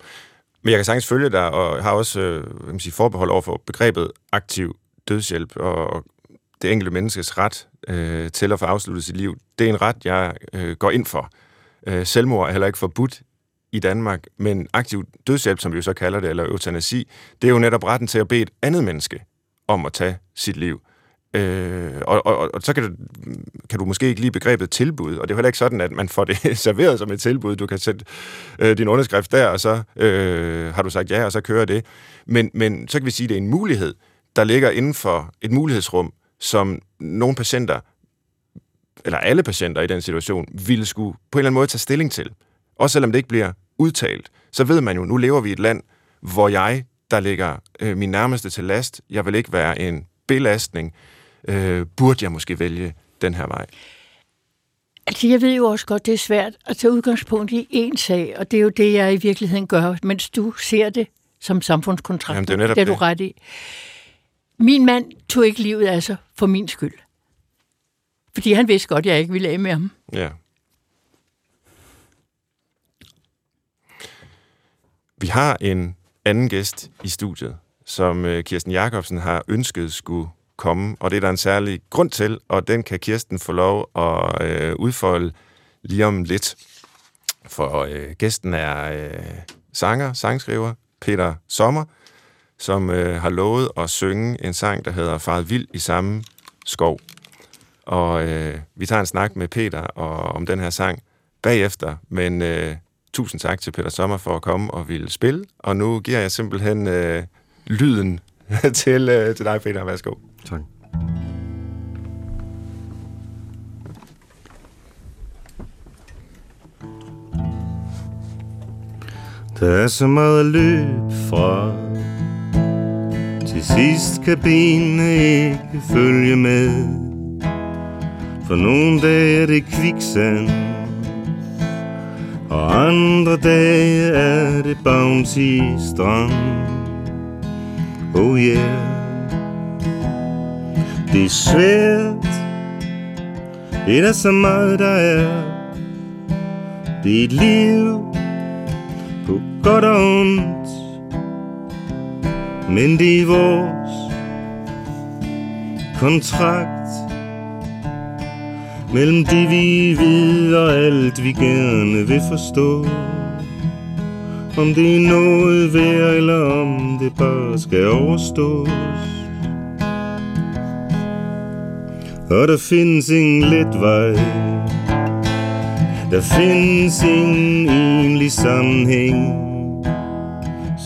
Men jeg kan sagtens følge dig, og har også øh, man sige, forbehold over for begrebet aktiv dødshjælp, og det enkelte menneskes ret øh, til at få afsluttet sit liv. Det er en ret, jeg øh, går ind for. Øh, selvmord er heller ikke forbudt i Danmark, men aktiv dødshjælp, som vi jo så kalder det, eller eutanasi, det er jo netop retten til at bede et andet menneske om at tage sit liv. Øh, og, og, og så kan du, kan du måske ikke lige begrebet tilbud, og det er heller ikke sådan, at man får det serveret som et tilbud. Du kan sætte øh, din underskrift der, og så øh, har du sagt ja, og så kører det. Men, men så kan vi sige, at det er en mulighed, der ligger inden for et mulighedsrum, som nogle patienter, eller alle patienter i den situation, ville skulle på en eller anden måde tage stilling til. Også selvom det ikke bliver udtalt, så ved man jo, nu lever vi i et land, hvor jeg, der ligger øh, min nærmeste til last, jeg vil ikke være en belastning, øh, burde jeg måske vælge den her vej? Altså, jeg ved jo også godt, det er svært at tage udgangspunkt i én sag, og det er jo det, jeg i virkeligheden gør, mens du ser det som samfundskontrakt. Jamen, det er netop det er du ret i. Min mand tog ikke livet af sig for min skyld. Fordi han vidste godt, at jeg ikke ville af med ham. Ja. Vi har en anden gæst i studiet, som øh, Kirsten Jacobsen har ønsket skulle komme, og det er der en særlig grund til, og den kan Kirsten få lov at øh, udfolde lige om lidt. For øh, gæsten er øh, sanger, sangskriver, Peter Sommer, som øh, har lovet at synge en sang, der hedder Faret Vild i samme skov. Og øh, vi tager en snak med Peter og, om den her sang bagefter, men øh, tusind tak til Peter Sommer for at komme og ville spille, og nu giver jeg simpelthen øh, lyden til, øh, til dig, Peter. Værsgo. Tak. Der er så meget løb fra Til sidst kan benene ikke følge med For nogle dage er det kviksand og andre dage er det bounty strand. Oh yeah. Det er svært. Det er der så meget der er. Det er et liv på godt og ondt. Men det er vores kontrakt. Mellem det vi ved og alt vi gerne vil forstå. Om det er noget værd eller om det bare skal overstås. Og der findes ingen let vej. Der findes ingen egentlig sammenhæng.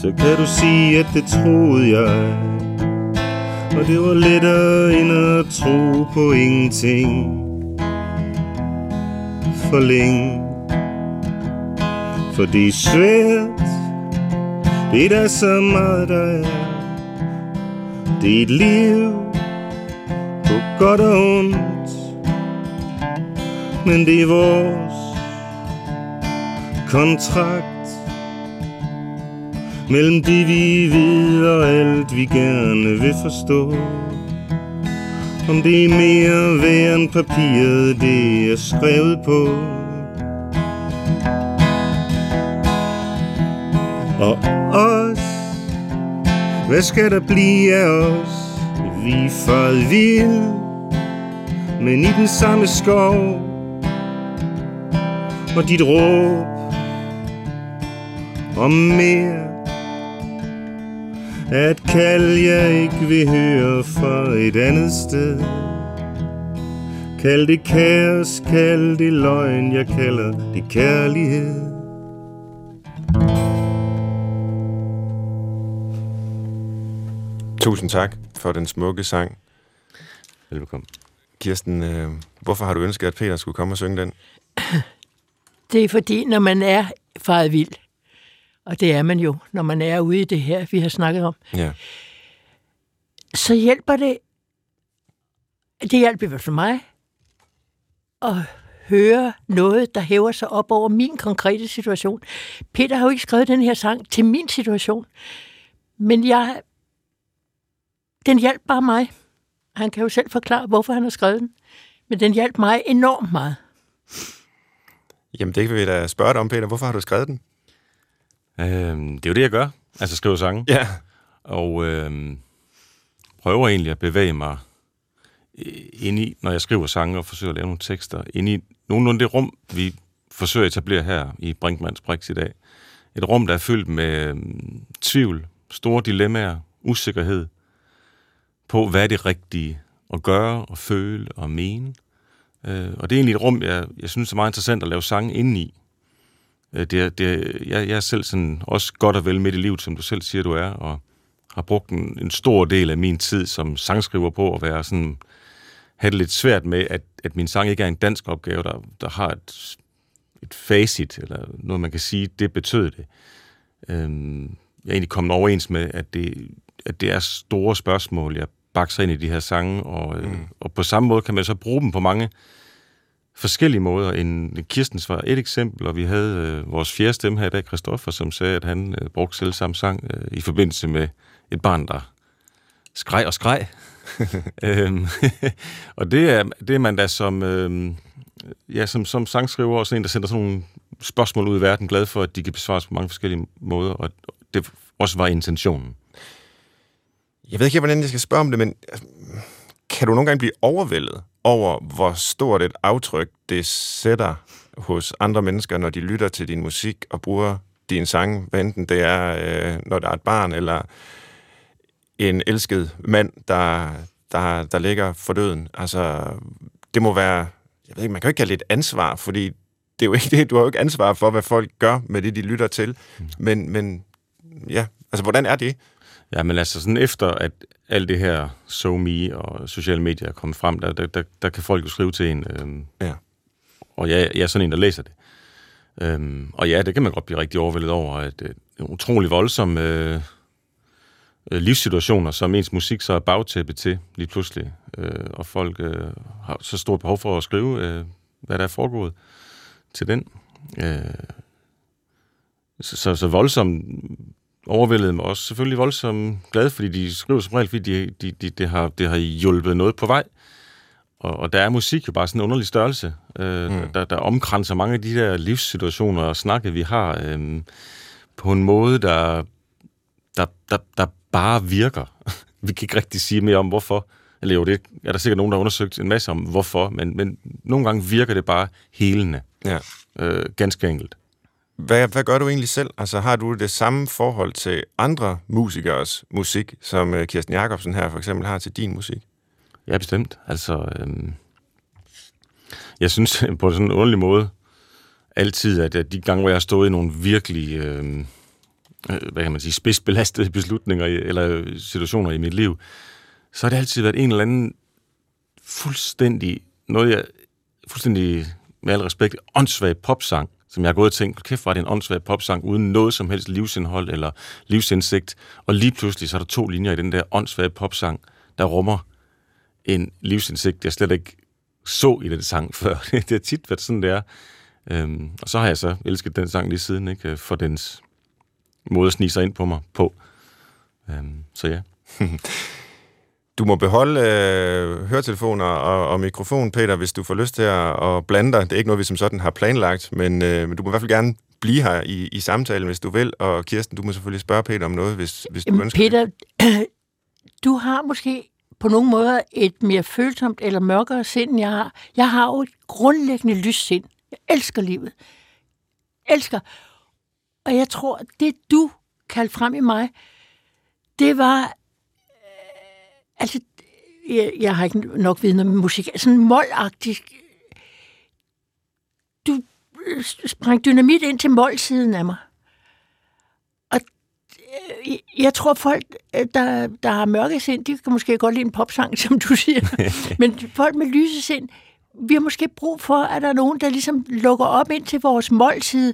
Så kan du sige, at det troede jeg. Og det var lettere end at tro på ingenting. For længe. For det er svært. Det er der så meget, der er. Det er et liv på godt og ondt. Men det er vores kontrakt Mellem det vi ved og alt vi gerne vil forstå. Om det er mere værd end papiret det er skrevet på. Og os Hvad skal der blive af os? Vi er faret vild Men i den samme skov. Og dit råb Om mere et kald jeg ikke vil høre fra et andet sted Kald det kaos, kald det løgn, jeg kalder det kærlighed Tusind tak for den smukke sang. Velkommen. Kirsten, øh, hvorfor har du ønsket, at Peter skulle komme og synge den? Det er fordi, når man er faret vild, og det er man jo, når man er ude i det her, vi har snakket om, Ja. så hjælper det, det hjælper i hvert fald mig, at høre noget, der hæver sig op over min konkrete situation. Peter har jo ikke skrevet den her sang til min situation, men jeg, den hjalp bare mig. Han kan jo selv forklare, hvorfor han har skrevet den, men den hjalp mig enormt meget. Jamen, det kan vi da spørge dig om, Peter. Hvorfor har du skrevet den? Øhm, det er jo det, jeg gør. Altså skriver sange. Ja. Og øhm, prøver egentlig at bevæge mig øh, ind i, når jeg skriver sange og forsøger at lave nogle tekster, ind i nogenlunde det rum, vi forsøger at etablere her i Brinkmanns Brix i dag. Et rum, der er fyldt med øhm, tvivl, store dilemmaer, usikkerhed på, hvad er det rigtige at gøre og føle og mene. Øh, og det er egentlig et rum, jeg, jeg synes er meget interessant at lave sange ind i. Øh, det det jeg, jeg er selv sådan også godt og vel midt i livet, som du selv siger, du er, og har brugt en, en stor del af min tid som sangskriver på at være sådan, have det lidt svært med, at, at min sang ikke er en dansk opgave, der, der har et, et facit, eller noget, man kan sige, det betød det. Øhm, jeg er egentlig kommet overens med, at det, at det er store spørgsmål, jeg bakser ind i de her sange, og, mm. og på samme måde kan man så bruge dem på mange forskellige måder. En, Kirstens var et eksempel, og vi havde øh, vores fjerde stemme her i dag, Christoffer, som sagde, at han øh, brugte selv samme sang øh, i forbindelse med et barn, der skreg og skreg. øhm, og det er, det er man da som, øhm, ja, som, som sangskriver og sådan en, der sender sådan nogle spørgsmål ud i verden, glad for, at de kan besvares på mange forskellige måder, og det også var intentionen. Jeg ved ikke, hvordan jeg skal spørge om det, men altså, kan du nogle gange blive overvældet over, hvor stort et aftryk det sætter hos andre mennesker, når de lytter til din musik og bruger din sang, hvad enten det er, øh, når der er et barn, eller en elsket mand, der, der, der ligger for døden. Altså, det må være... Jeg ved ikke, man kan jo ikke kalde det et ansvar, fordi det er jo ikke det, du har jo ikke ansvar for, hvad folk gør med det, de lytter til. Mm. Men, men ja, altså, hvordan er det? Ja, men altså sådan efter, at alt det her SoMe og sociale medier er kommet frem, der, der, der, der kan folk jo skrive til en. Øhm, ja. Og jeg, jeg er sådan en, der læser det. Øhm, og ja, det kan man godt blive rigtig overvældet over, at det er utrolig voldsomme øh, øh, livssituationer, som ens musik så er bagtæppe til lige pludselig. Øh, og folk øh, har så stort behov for at skrive, øh, hvad der er foregået til den. Øh, så, så, så voldsomt overvældede mig også selvfølgelig voldsomt glad, fordi de skriver som regel, fordi de, de, de, det, har, det har hjulpet noget på vej. Og, og der er musik jo bare sådan en underlig størrelse, øh, mm. der, der omkranser mange af de der livssituationer og snakke, vi har, øh, på en måde, der, der, der, der bare virker. vi kan ikke rigtig sige mere om, hvorfor. Eller jo, det er der sikkert nogen, der har undersøgt en masse om, hvorfor, men, men nogle gange virker det bare helende. Ja. Øh, ganske enkelt. Hvad, hvad gør du egentlig selv? Altså, har du det samme forhold til andre musikers musik, som øh, Kirsten Jacobsen her for eksempel har til din musik? Ja, bestemt. Altså, øhm, jeg synes på sådan en underlig måde altid, at, de gange, hvor jeg har stået i nogle virkelig, øhm, øh, hvad kan man sige, spidsbelastede beslutninger eller øh, situationer i mit liv, så har det altid været en eller anden fuldstændig, noget jeg, fuldstændig med al respekt, åndssvag popsang, som jeg har gået og tænkt, kæft, var det en åndssvag popsang, uden noget som helst livsindhold eller livsindsigt. Og lige pludselig, så er der to linjer i den der åndssvage popsang, der rummer en livsindsigt, jeg slet ikke så i den sang før. det har tit været sådan, det er. Øhm, og så har jeg så elsket den sang lige siden, ikke? Øh, for dens måde at snige sig ind på mig på. Øhm, så ja. Du må beholde øh, høretelefoner og, og mikrofon, Peter, hvis du får lyst til at, at blande dig. Det er ikke noget, vi som sådan har planlagt, men, øh, men du må i hvert fald gerne blive her i, i samtalen, hvis du vil. Og Kirsten, du må selvfølgelig spørge Peter om noget, hvis, hvis du ønsker Peter, det. du har måske på nogle måder et mere følsomt eller mørkere sind, end jeg har. Jeg har jo et grundlæggende lyssind. Jeg elsker livet. Elsker. Og jeg tror, det du kaldte frem i mig, det var altså, jeg, jeg har ikke nok viden om musik, sådan målagtig. Du øh, sprang dynamit ind til målsiden af mig. Og øh, jeg tror, folk, øh, der, der har mørke sind, de kan måske godt lide en popsang, som du siger. Men folk med lyse sind, vi har måske brug for, at der er nogen, der ligesom lukker op ind til vores målside.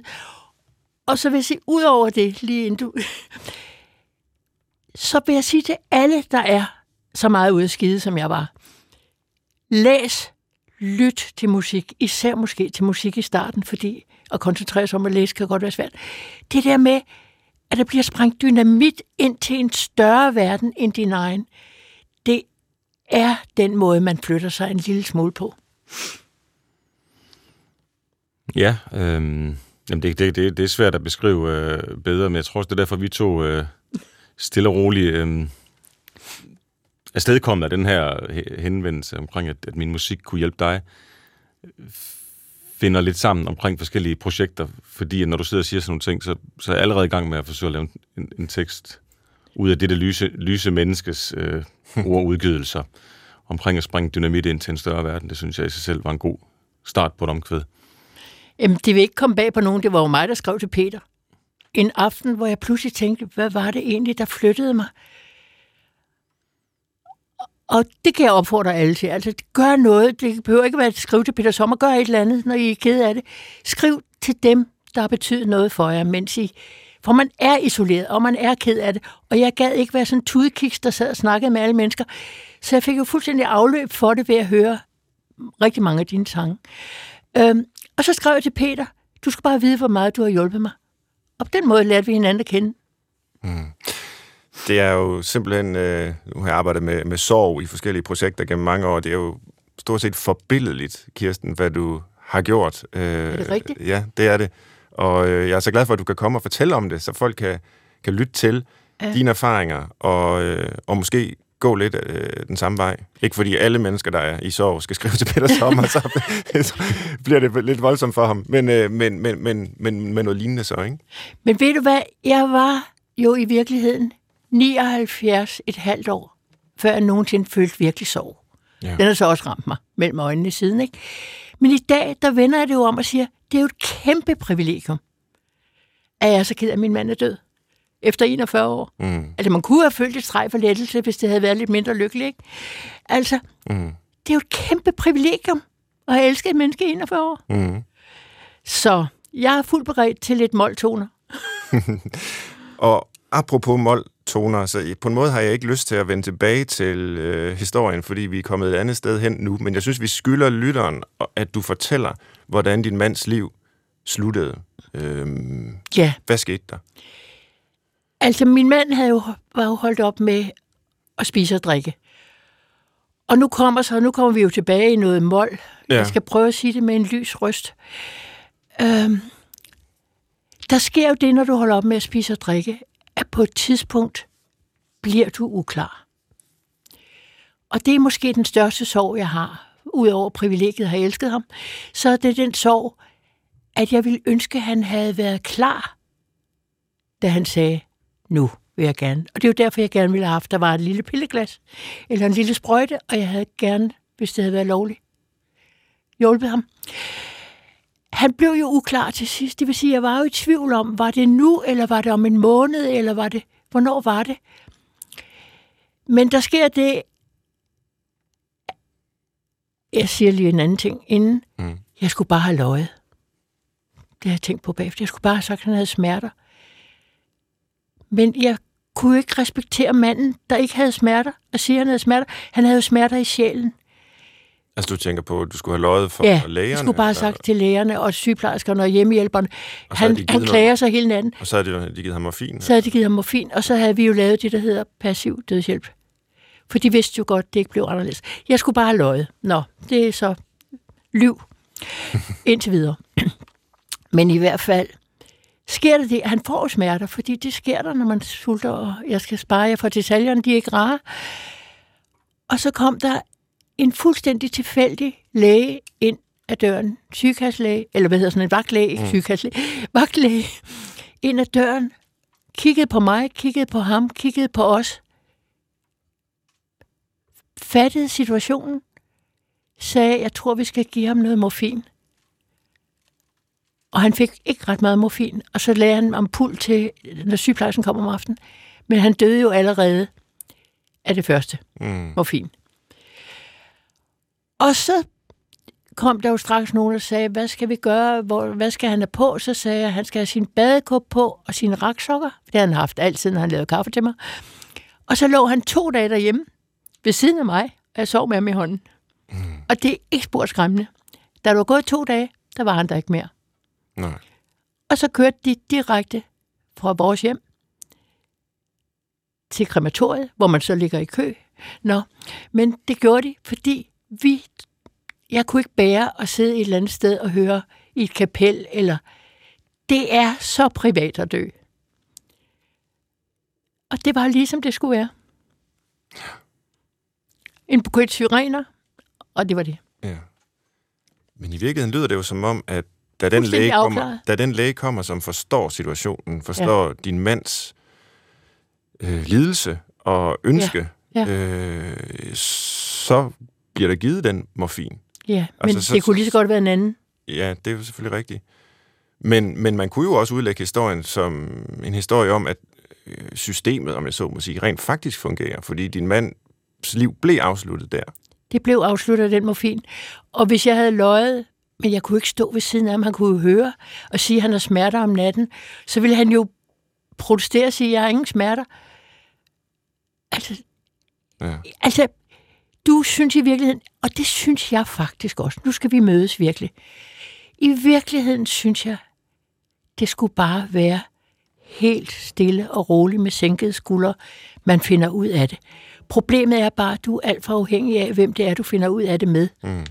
Og så vil jeg sige, ud over det, lige inden du... så vil jeg sige til alle, der er så meget ude af skide, som jeg var. Læs, lyt til musik, især måske til musik i starten, fordi at koncentrere sig om at læse kan godt være svært. Det der med, at der bliver sprængt dynamit ind til en større verden end din egen, det er den måde, man flytter sig en lille smule på. Ja, øh, jamen det, det, det, det er svært at beskrive øh, bedre, men jeg tror også, det er derfor, vi to øh, stille og roligt øh, afstedkommet af den her henvendelse omkring, at, at min musik kunne hjælpe dig, finder lidt sammen omkring forskellige projekter, fordi når du sidder og siger sådan nogle ting, så, så er jeg allerede i gang med at forsøge at lave en, en tekst ud af det der lyse, lyse menneskes øh, ordudgivelser omkring at springe dynamit ind til en større verden. Det synes jeg i sig selv var en god start på et omkvæd. Jamen, det vil ikke komme bag på nogen. Det var jo mig, der skrev til Peter. En aften, hvor jeg pludselig tænkte, hvad var det egentlig, der flyttede mig? Og det kan jeg opfordre alle til. Altså, gør noget. Det behøver ikke være at skrive til Peter Sommer. Gør et eller andet, når I er ked af det. Skriv til dem, der har betydet noget for jer, mens I... For man er isoleret, og man er ked af det. Og jeg gad ikke være sådan en tudekiks, der sad og snakkede med alle mennesker. Så jeg fik jo fuldstændig afløb for det ved at høre rigtig mange af dine sange. Øhm, og så skrev jeg til Peter, du skal bare vide, hvor meget du har hjulpet mig. Og på den måde lærte vi hinanden at kende. Mm. Det er jo simpelthen, øh, nu har jeg arbejdet med, med sorg i forskellige projekter gennem mange år, det er jo stort set forbilledeligt, Kirsten, hvad du har gjort. Øh, er det rigtigt? Ja, det er det. Og øh, jeg er så glad for, at du kan komme og fortælle om det, så folk kan, kan lytte til ja. dine erfaringer, og, øh, og måske gå lidt øh, den samme vej. Ikke fordi alle mennesker, der er i sorg, skal skrive til Peter Sommer, så, så bliver det lidt voldsomt for ham. Men, øh, men, men, men, men, men noget lignende så, ikke? Men ved du hvad? Jeg var jo i virkeligheden 79 et halvt år, før jeg nogensinde følte virkelig sorg. Ja. Den har så også ramt mig mellem øjnene siden, ikke? Men i dag, der vender jeg det jo om og siger, det er jo et kæmpe privilegium, at jeg er så ked af, at min mand er død efter 41 år. Mm. Altså, man kunne have følt et streg for lettelse, hvis det havde været lidt mindre lykkeligt, ikke? Altså, mm. det er jo et kæmpe privilegium at have elsket et menneske i 41 år. Mm. Så jeg er fuldt beredt til lidt måltoner. og apropos måltoner, så på en måde har jeg ikke lyst til at vende tilbage til øh, historien, fordi vi er kommet et andet sted hen nu, men jeg synes, vi skylder lytteren, at du fortæller, hvordan din mands liv sluttede. Øhm, ja. Hvad skete der? Altså, min mand havde jo, var jo holdt op med at spise og drikke. Og nu kommer, så, nu kommer vi jo tilbage i noget mål. Ja. Jeg skal prøve at sige det med en lys røst. Øhm, der sker jo det, når du holder op med at spise og drikke, at på et tidspunkt bliver du uklar. Og det er måske den største sorg, jeg har, udover privilegiet at have elsket ham, så er det den sorg, at jeg ville ønske, at han havde været klar, da han sagde, nu vil jeg gerne. Og det er jo derfor, jeg gerne ville have haft, der var et lille pilleglas, eller en lille sprøjte, og jeg havde gerne, hvis det havde været lovligt, hjulpet ham. Han blev jo uklar til sidst. Det vil sige, jeg var jo i tvivl om, var det nu, eller var det om en måned, eller var det, hvornår var det? Men der sker det, jeg siger lige en anden ting inden. Mm. Jeg skulle bare have løjet. Det har jeg tænkt på bagefter. Jeg skulle bare have sagt, at han havde smerter. Men jeg kunne ikke respektere manden, der ikke havde smerter, og sige, at han havde smerter. Han havde jo smerter i sjælen. Altså, du tænker på, at du skulle have løjet for ja, lægerne? jeg skulle bare have sagt til lægerne og sygeplejerskerne og hjemmehjælperne. Og han, han klager sig hele natten. Og så havde de, de givet ham morfin? Så havde de givet ham morfin, og så havde vi jo lavet det, der hedder passiv dødshjælp. For de vidste jo godt, det ikke blev anderledes. Jeg skulle bare have løjet. Nå, det er så liv indtil videre. Men i hvert fald, sker der det, han får smerter, fordi det sker der, når man sulter, og jeg skal spare jer for detaljerne, de er ikke rare. Og så kom der en fuldstændig tilfældig læge ind af døren, sygekasselæge, eller hvad hedder sådan en vagtlæge, ikke mm. sygekasselæge, vagtlæge, ind ad døren, kiggede på mig, kiggede på ham, kiggede på os, fattede situationen, sagde, jeg tror, vi skal give ham noget morfin. Og han fik ikke ret meget morfin, og så lagde han ampul til, når sygeplejersken kom om aftenen. Men han døde jo allerede af det første mm. morfin. Og så kom der jo straks nogen, der sagde, hvad skal vi gøre, Hvor, hvad skal han have på? Så sagde jeg, at han skal have sin badekåb på og sine raksokker. Det har han haft altid, når han lavede kaffe til mig. Og så lå han to dage derhjemme ved siden af mig, og jeg sov med ham i hånden. Mm. Og det er ikke spurgt skræmmende. Da du var gået to dage, der var han der ikke mere. Nej. Og så kørte de direkte fra vores hjem til krematoriet, hvor man så ligger i kø. Nå, men det gjorde de, fordi vi, jeg kunne ikke bære at sidde et eller andet sted og høre i et kapel, eller det er så privat at dø. Og det var ligesom det skulle være. En buket syrener, og det var det. Ja. Men i virkeligheden lyder det jo som om, at da den, læge kommer, da den læge kommer, som forstår situationen, forstår ja. din mands øh, lidelse og ønske, ja. Ja. Øh, så bliver der givet den morfin. Ja, altså, men så, det kunne lige så godt være en anden. Ja, det er selvfølgelig rigtigt. Men, men man kunne jo også udlægge historien som en historie om, at øh, systemet, om jeg så må sige, rent faktisk fungerer, fordi din mands liv blev afsluttet der. Det blev afsluttet af den morfin. Og hvis jeg havde løjet men jeg kunne ikke stå ved siden af ham. Han kunne jo høre og sige, at han har smerter om natten. Så ville han jo protestere og sige, at jeg har ingen smerter. Altså, ja. altså, du synes i virkeligheden, og det synes jeg faktisk også, nu skal vi mødes virkelig. I virkeligheden synes jeg, det skulle bare være helt stille og roligt med sænkede skuldre, man finder ud af det. Problemet er bare, at du er alt for afhængig af, hvem det er, du finder ud af det med. Mm.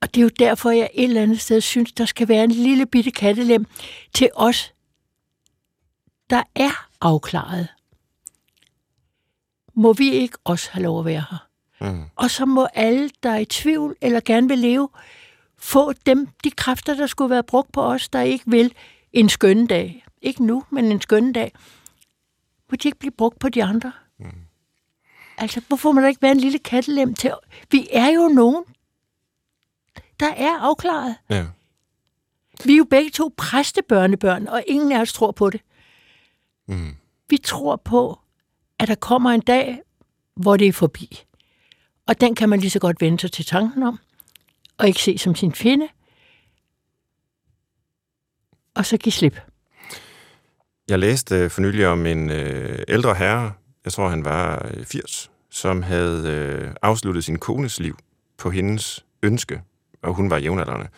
Og det er jo derfor, jeg et eller andet sted synes, der skal være en lille bitte kattelem til os, der er afklaret. Må vi ikke også have lov at være her? Mm. Og så må alle, der er i tvivl eller gerne vil leve, få dem, de kræfter, der skulle være brugt på os, der ikke vil en skønne dag. Ikke nu, men en skønne dag. Må de ikke blive brugt på de andre? Mm. Altså, hvorfor må der ikke være en lille kattelem til? Vi er jo nogen, der er afklaret. Ja. Vi er jo begge to præstebørnebørn, og ingen af os tror på det. Mm. Vi tror på, at der kommer en dag, hvor det er forbi. Og den kan man lige så godt vende sig til tanken om, og ikke se som sin fjende, og så give slip. Jeg læste øh, for nylig om en øh, ældre herre, jeg tror han var øh, 80, som havde øh, afsluttet sin kones liv på hendes ønske, og hun var jævnaldrende.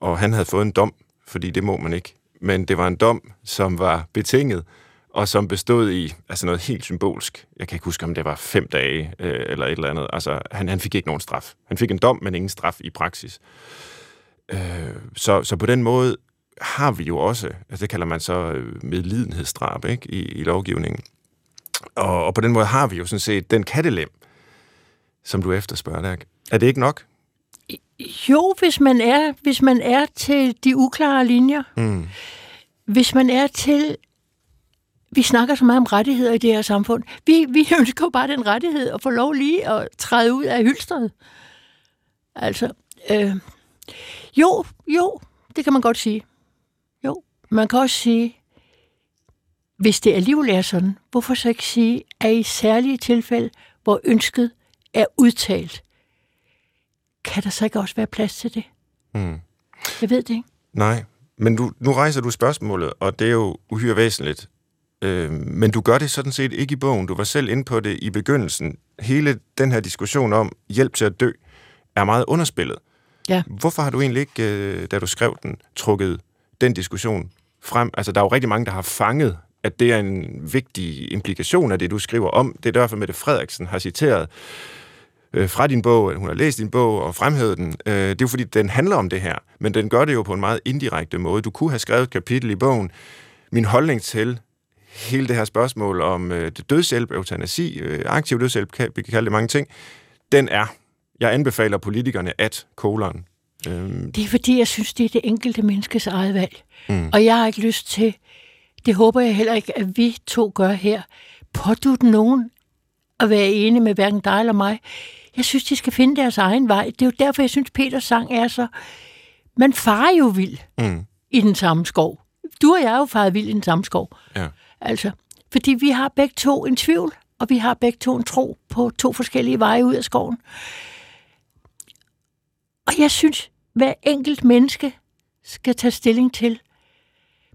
Og han havde fået en dom, fordi det må man ikke. Men det var en dom, som var betinget, og som bestod i altså noget helt symbolsk. Jeg kan ikke huske, om det var fem dage øh, eller et eller andet. Altså, han, han fik ikke nogen straf. Han fik en dom, men ingen straf i praksis. Øh, så, så på den måde har vi jo også, altså det kalder man så øh, medlidenhedsdrab ikke, i, i lovgivningen. Og, og på den måde har vi jo sådan set den kattelem, som du efterspørger der. Er det ikke nok? Jo, hvis man er, hvis man er til de uklare linjer. Mm. Hvis man er til vi snakker så meget om rettigheder i det her samfund. Vi, vi ønsker jo bare den rettighed at få lov lige at træde ud af hylstret. Altså, øh, jo, jo, det kan man godt sige. Jo, man kan også sige, hvis det alligevel er sådan, hvorfor så ikke sige, at i særlige tilfælde, hvor ønsket er udtalt, kan der så ikke også være plads til det? Mm. Jeg ved det ikke. Nej, men du, nu rejser du spørgsmålet, og det er jo uhyre væsentligt. Øh, men du gør det sådan set ikke i bogen. Du var selv inde på det i begyndelsen. Hele den her diskussion om hjælp til at dø er meget underspillet. Ja. Hvorfor har du egentlig ikke, øh, da du skrev den, trukket den diskussion frem? Altså, der er jo rigtig mange, der har fanget, at det er en vigtig implikation af det, du skriver om. Det er derfor, Mette Frederiksen har citeret øh, fra din bog, hun har læst din bog og fremhævet den. Øh, det er jo fordi, den handler om det her, men den gør det jo på en meget indirekte måde. Du kunne have skrevet et kapitel i bogen, min holdning til hele det her spørgsmål om øh, dødshjælp, eutanasi, øh, aktiv dødshjælp, kan, vi kan kalde det mange ting, den er, jeg anbefaler politikerne at kolon. Øhm. Det er fordi, jeg synes, det er det enkelte menneskes eget valg. Mm. Og jeg har ikke lyst til, det håber jeg heller ikke, at vi to gør her, pådut nogen at være enige med hverken dig eller mig. Jeg synes, de skal finde deres egen vej. Det er jo derfor, jeg synes, Peters sang er så... Man farer jo vild mm. i den samme skov. Du og jeg er jo faret vild i den samme skov. Ja. Altså, fordi vi har begge to en tvivl, og vi har begge to en tro på to forskellige veje ud af skoven. Og jeg synes, hver enkelt menneske skal tage stilling til.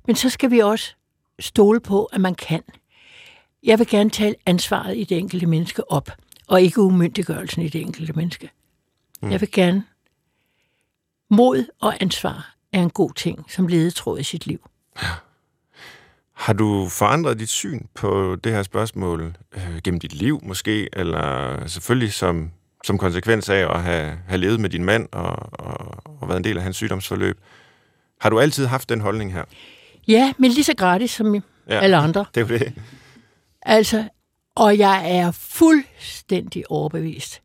Men så skal vi også stole på, at man kan. Jeg vil gerne tale ansvaret i det enkelte menneske op, og ikke umyndiggørelsen i det enkelte menneske. Mm. Jeg vil gerne mod og ansvar er en god ting som ledetråd i sit liv. Har du forandret dit syn på det her spørgsmål øh, gennem dit liv måske, eller selvfølgelig som, som konsekvens af at have, have levet med din mand og, og, og været en del af hans sygdomsforløb? Har du altid haft den holdning her? Ja, men lige så gratis som ja, alle andre. Det er det. Altså, og jeg er fuldstændig overbevist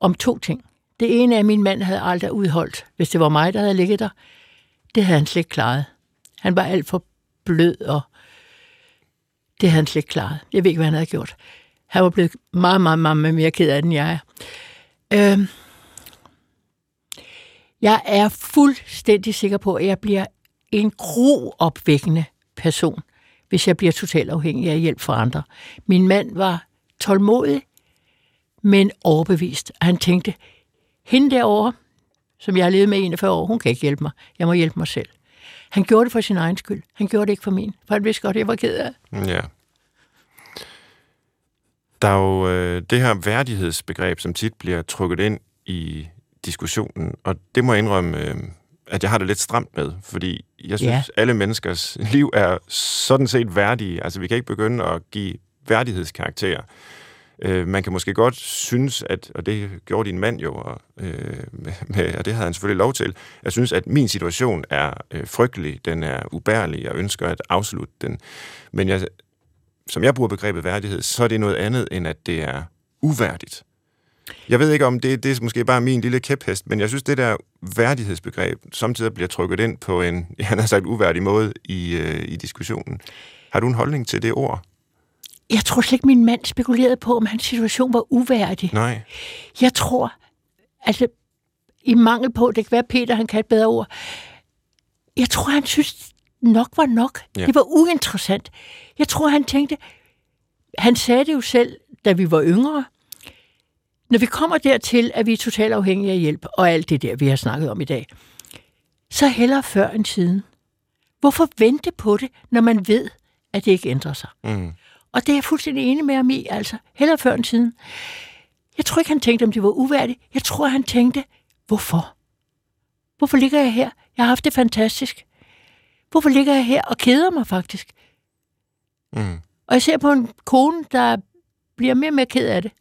om to ting. Det ene er, at min mand havde aldrig udholdt, hvis det var mig, der havde ligget der. Det havde han slet ikke klaret. Han var alt for blød, og det havde han slet ikke klaret. Jeg ved ikke, hvad han havde gjort. Han var blevet meget, meget, meget mere ked af det, end jeg er. Øh, jeg er fuldstændig sikker på, at jeg bliver en groopvækkende person, hvis jeg bliver totalt afhængig af hjælp fra andre. Min mand var tålmodig, men overbevist. Han tænkte, hende derovre, som jeg har levet med i 41 år, hun kan ikke hjælpe mig. Jeg må hjælpe mig selv. Han gjorde det for sin egen skyld. Han gjorde det ikke for min, for han vidste godt, at jeg var ked af Ja. Der er jo øh, det her værdighedsbegreb, som tit bliver trukket ind i diskussionen, og det må jeg indrømme, øh, at jeg har det lidt stramt med, fordi jeg synes, ja. alle menneskers liv er sådan set værdige. Altså, vi kan ikke begynde at give værdighedskarakterer. Øh, man kan måske godt synes, at, og det gjorde din mand jo, og, øh, med, og det havde han selvfølgelig lov til, jeg synes, at min situation er øh, frygtelig, den er ubærlig, jeg ønsker at afslutte den. Men jeg, som jeg bruger begrebet værdighed, så er det noget andet, end at det er uværdigt. Jeg ved ikke, om det, det er måske bare min lille kæphest, men jeg synes, det der værdighedsbegreb samtidig bliver trykket ind på en, han har sagt, uværdig måde i, øh, i diskussionen. Har du en holdning til det ord? Jeg tror slet ikke, min mand spekulerede på, om hans situation var uværdig. Nej. Jeg tror, altså, i mangel på, det kan være Peter, han kan et bedre ord, jeg tror, han synes, nok var nok. Ja. Det var uinteressant. Jeg tror, han tænkte, han sagde det jo selv, da vi var yngre, når vi kommer dertil, at vi er totalt afhængige af hjælp, og alt det der, vi har snakket om i dag, så hellere før end siden. Hvorfor vente på det, når man ved, at det ikke ændrer sig? Mm. Og det er jeg fuldstændig enig med ham i, altså. Hellere før end siden. Jeg tror ikke, han tænkte, om det var uværdigt. Jeg tror, han tænkte, hvorfor? Hvorfor ligger jeg her? Jeg har haft det fantastisk. Hvorfor ligger jeg her og keder mig faktisk? Mm. Og jeg ser på en kone, der bliver mere og mere ked af det.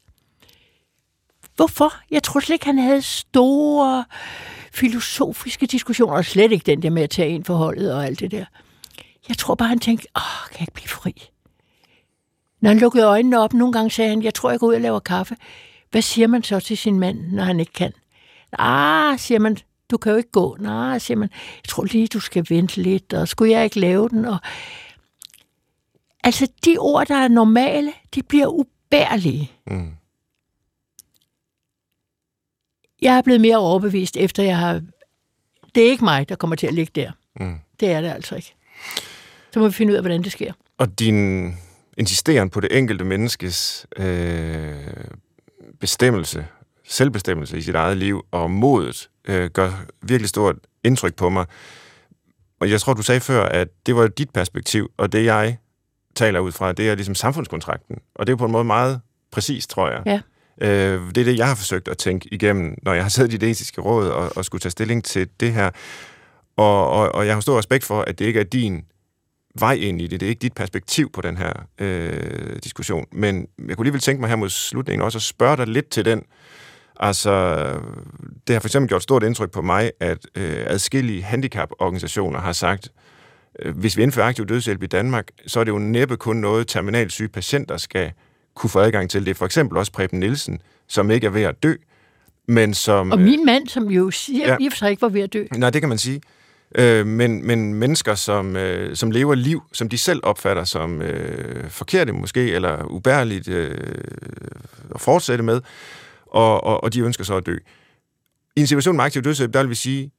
Hvorfor? Jeg tror slet ikke, han havde store filosofiske diskussioner, og slet ikke den der med at tage ind forholdet og alt det der. Jeg tror bare, han tænkte, åh, kan jeg ikke blive fri? Når han lukkede øjnene op, nogle gange sagde han, jeg tror, jeg går ud og laver kaffe. Hvad siger man så til sin mand, når han ikke kan? Ah, siger man, du kan jo ikke gå. Nej, siger man, jeg tror lige, du skal vente lidt, og skulle jeg ikke lave den? Og... Altså, de ord, der er normale, de bliver ubærlige. Mm. Jeg er blevet mere overbevist, efter jeg har... Det er ikke mig, der kommer til at ligge der. Mm. Det er det altså ikke. Så må vi finde ud af, hvordan det sker. Og din insisteren på det enkelte menneskes øh, bestemmelse, selvbestemmelse i sit eget liv, og modet øh, gør virkelig stort indtryk på mig. Og jeg tror, du sagde før, at det var dit perspektiv, og det jeg taler ud fra, det er ligesom samfundskontrakten. Og det er på en måde meget præcist, tror jeg. Ja. Øh, det er det, jeg har forsøgt at tænke igennem, når jeg har siddet i det etiske råd og, og skulle tage stilling til det her. Og, og, og jeg har stor respekt for, at det ikke er din vej ind i det. Det er ikke dit perspektiv på den her øh, diskussion. Men jeg kunne alligevel tænke mig her mod slutningen også at spørge dig lidt til den. Altså, det har for eksempel gjort stort indtryk på mig, at øh, adskillige handicaporganisationer har sagt, øh, hvis vi indfører aktiv dødshjælp i Danmark, så er det jo næppe kun noget, terminalt syge patienter skal kunne få adgang til. Det er for eksempel også Preben Nielsen, som ikke er ved at dø, men som... Og min mand, som jo siger, ja, i og for sig ikke var ved at dø. Nej, det kan man sige. Øh, men, men mennesker, som, øh, som lever liv, som de selv opfatter som øh, forkerte måske, eller ubærligt øh, at fortsætte med, og, og, og de ønsker så at dø. I en situation med aktiv dødshjælp, der vil vi sige,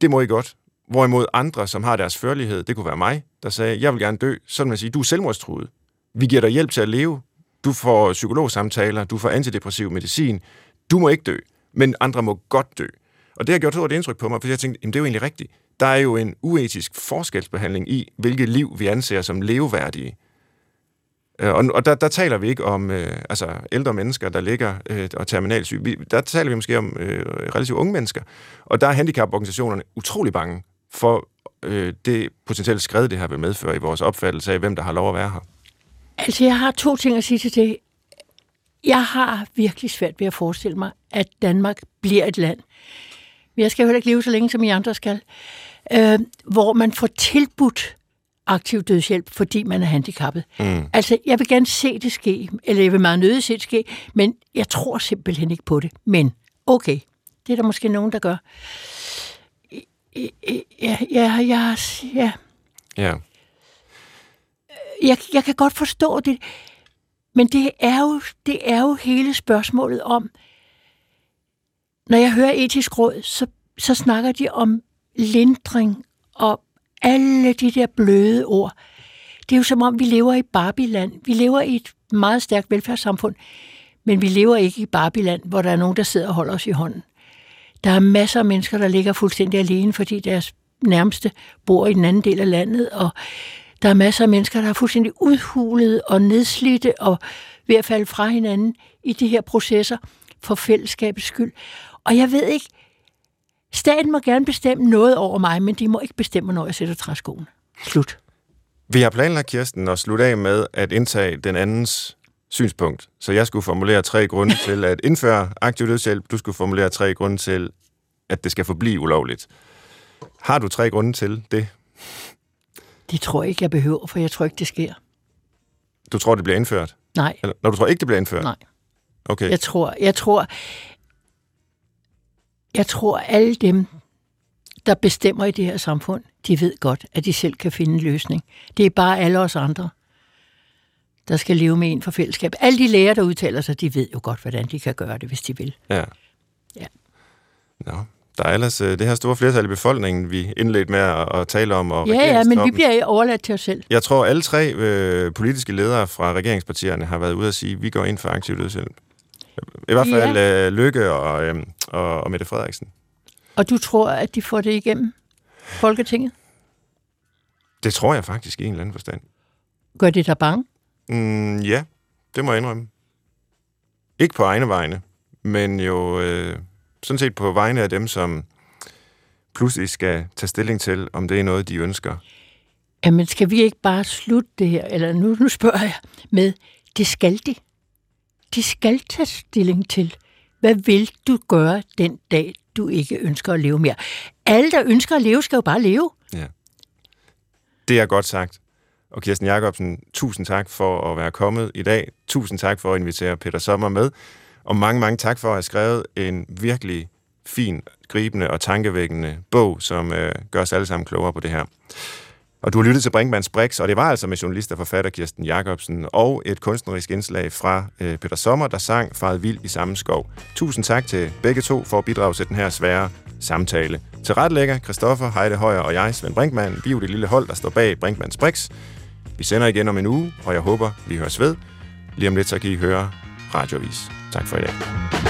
det må I godt. Hvorimod andre, som har deres førlighed, det kunne være mig, der sagde, jeg vil gerne dø, så vil man sige, du er selvmordstruet. Vi giver dig hjælp til at leve. Du får psykologsamtaler, du får antidepressiv medicin. Du må ikke dø, men andre må godt dø. Og det har gjort stort indtryk på mig, for jeg tænkte, jamen det er jo egentlig rigtigt. Der er jo en uetisk forskelsbehandling i, hvilket liv vi anser som leveværdige. Øh, og, og der, der taler vi ikke om øh, altså ældre mennesker, der ligger øh, og terminalsyge. Vi, der taler vi måske om øh, relativt unge mennesker. Og der er handicaporganisationerne utrolig bange for øh, det potentielle skred, det her vil medføre i vores opfattelse af, hvem der har lov at være her. Altså, jeg har to ting at sige til det. Jeg har virkelig svært ved at forestille mig, at Danmark bliver et land. Men jeg skal jo heller ikke leve så længe, som I andre skal. Øh, hvor man får tilbudt aktiv dødshjælp, fordi man er handicappet. Mm. Altså, jeg vil gerne se det ske, eller jeg vil meget nødig se det ske, men jeg tror simpelthen ikke på det. Men okay, det er der måske nogen, der gør. Ja, ja, ja, ja. Ja. Jeg, jeg kan godt forstå det, men det er, jo, det er jo hele spørgsmålet om, når jeg hører etisk råd, så, så snakker de om lindring og alle de der bløde ord. Det er jo som om, vi lever i Barbiland. Vi lever i et meget stærkt velfærdssamfund, men vi lever ikke i Barbiland, hvor der er nogen, der sidder og holder os i hånden. Der er masser af mennesker, der ligger fuldstændig alene, fordi deres nærmeste bor i den anden del af landet, og der er masser af mennesker, der er fuldstændig udhulet og nedslidte og ved at falde fra hinanden i de her processer for fællesskabets skyld. Og jeg ved ikke, Staten må gerne bestemme noget over mig, men de må ikke bestemme, når jeg sætter træskoene. Slut. Vi har planlagt, Kirsten, at slutte af med at indtage den andens synspunkt. Så jeg skulle formulere tre grunde til at indføre aktiv dødshjælp. Du skulle formulere tre grunde til, at det skal forblive ulovligt. Har du tre grunde til det? Det tror jeg ikke, jeg behøver, for jeg tror ikke, det sker. Du tror, det bliver indført? Nej. Eller, når du tror ikke, det bliver indført? Nej. Okay. Jeg tror, jeg tror, jeg tror alle dem, der bestemmer i det her samfund, de ved godt, at de selv kan finde en løsning. Det er bare alle os andre, der skal leve med en for fællesskab. Alle de læger, der udtaler sig, de ved jo godt, hvordan de kan gøre det, hvis de vil. Ja. Ja. Nå, der er ellers øh, det her store flertal i befolkningen, vi indledte med at, at tale om. Og Ja, ja, men vi bliver overladt til os selv. Jeg tror, alle tre øh, politiske ledere fra regeringspartierne har været ude at sige, at vi går ind for aktiv dødshjælp. I hvert fald ja. øh, Lykke og, øh, og, og Mette Frederiksen. Og du tror, at de får det igennem Folketinget? Det tror jeg faktisk i en eller anden forstand. Gør det dig bange? Mm, ja, det må jeg indrømme. Ikke på egne vegne, men jo øh, sådan set på vegne af dem, som pludselig skal tage stilling til, om det er noget, de ønsker. Jamen, skal vi ikke bare slutte det her? Eller nu, nu spørger jeg med, det skal de. De skal tage stilling til, hvad vil du gøre den dag, du ikke ønsker at leve mere? Alle, der ønsker at leve, skal jo bare leve. Ja. Det er godt sagt. Og Kirsten Jacobsen, tusind tak for at være kommet i dag. Tusind tak for at invitere Peter Sommer med. Og mange, mange tak for at have skrevet en virkelig fin, gribende og tankevækkende bog, som øh, gør os alle sammen klogere på det her. Og du har lyttet til Brinkmanns Brix, og det var altså med journalist og forfatter Kirsten Jacobsen, og et kunstnerisk indslag fra øh, Peter Sommer, der sang Faret Vild i samme skov. Tusind tak til begge to for at bidrage til den her svære samtale. Til retlægger Christoffer Heide Højer og jeg, Svend Brinkmann, vi er jo det lille hold, der står bag Brinkmanns Brix. Vi sender igen om en uge, og jeg håber, vi høres ved. Lige om lidt, så kan I høre Radiovis. Tak for i dag.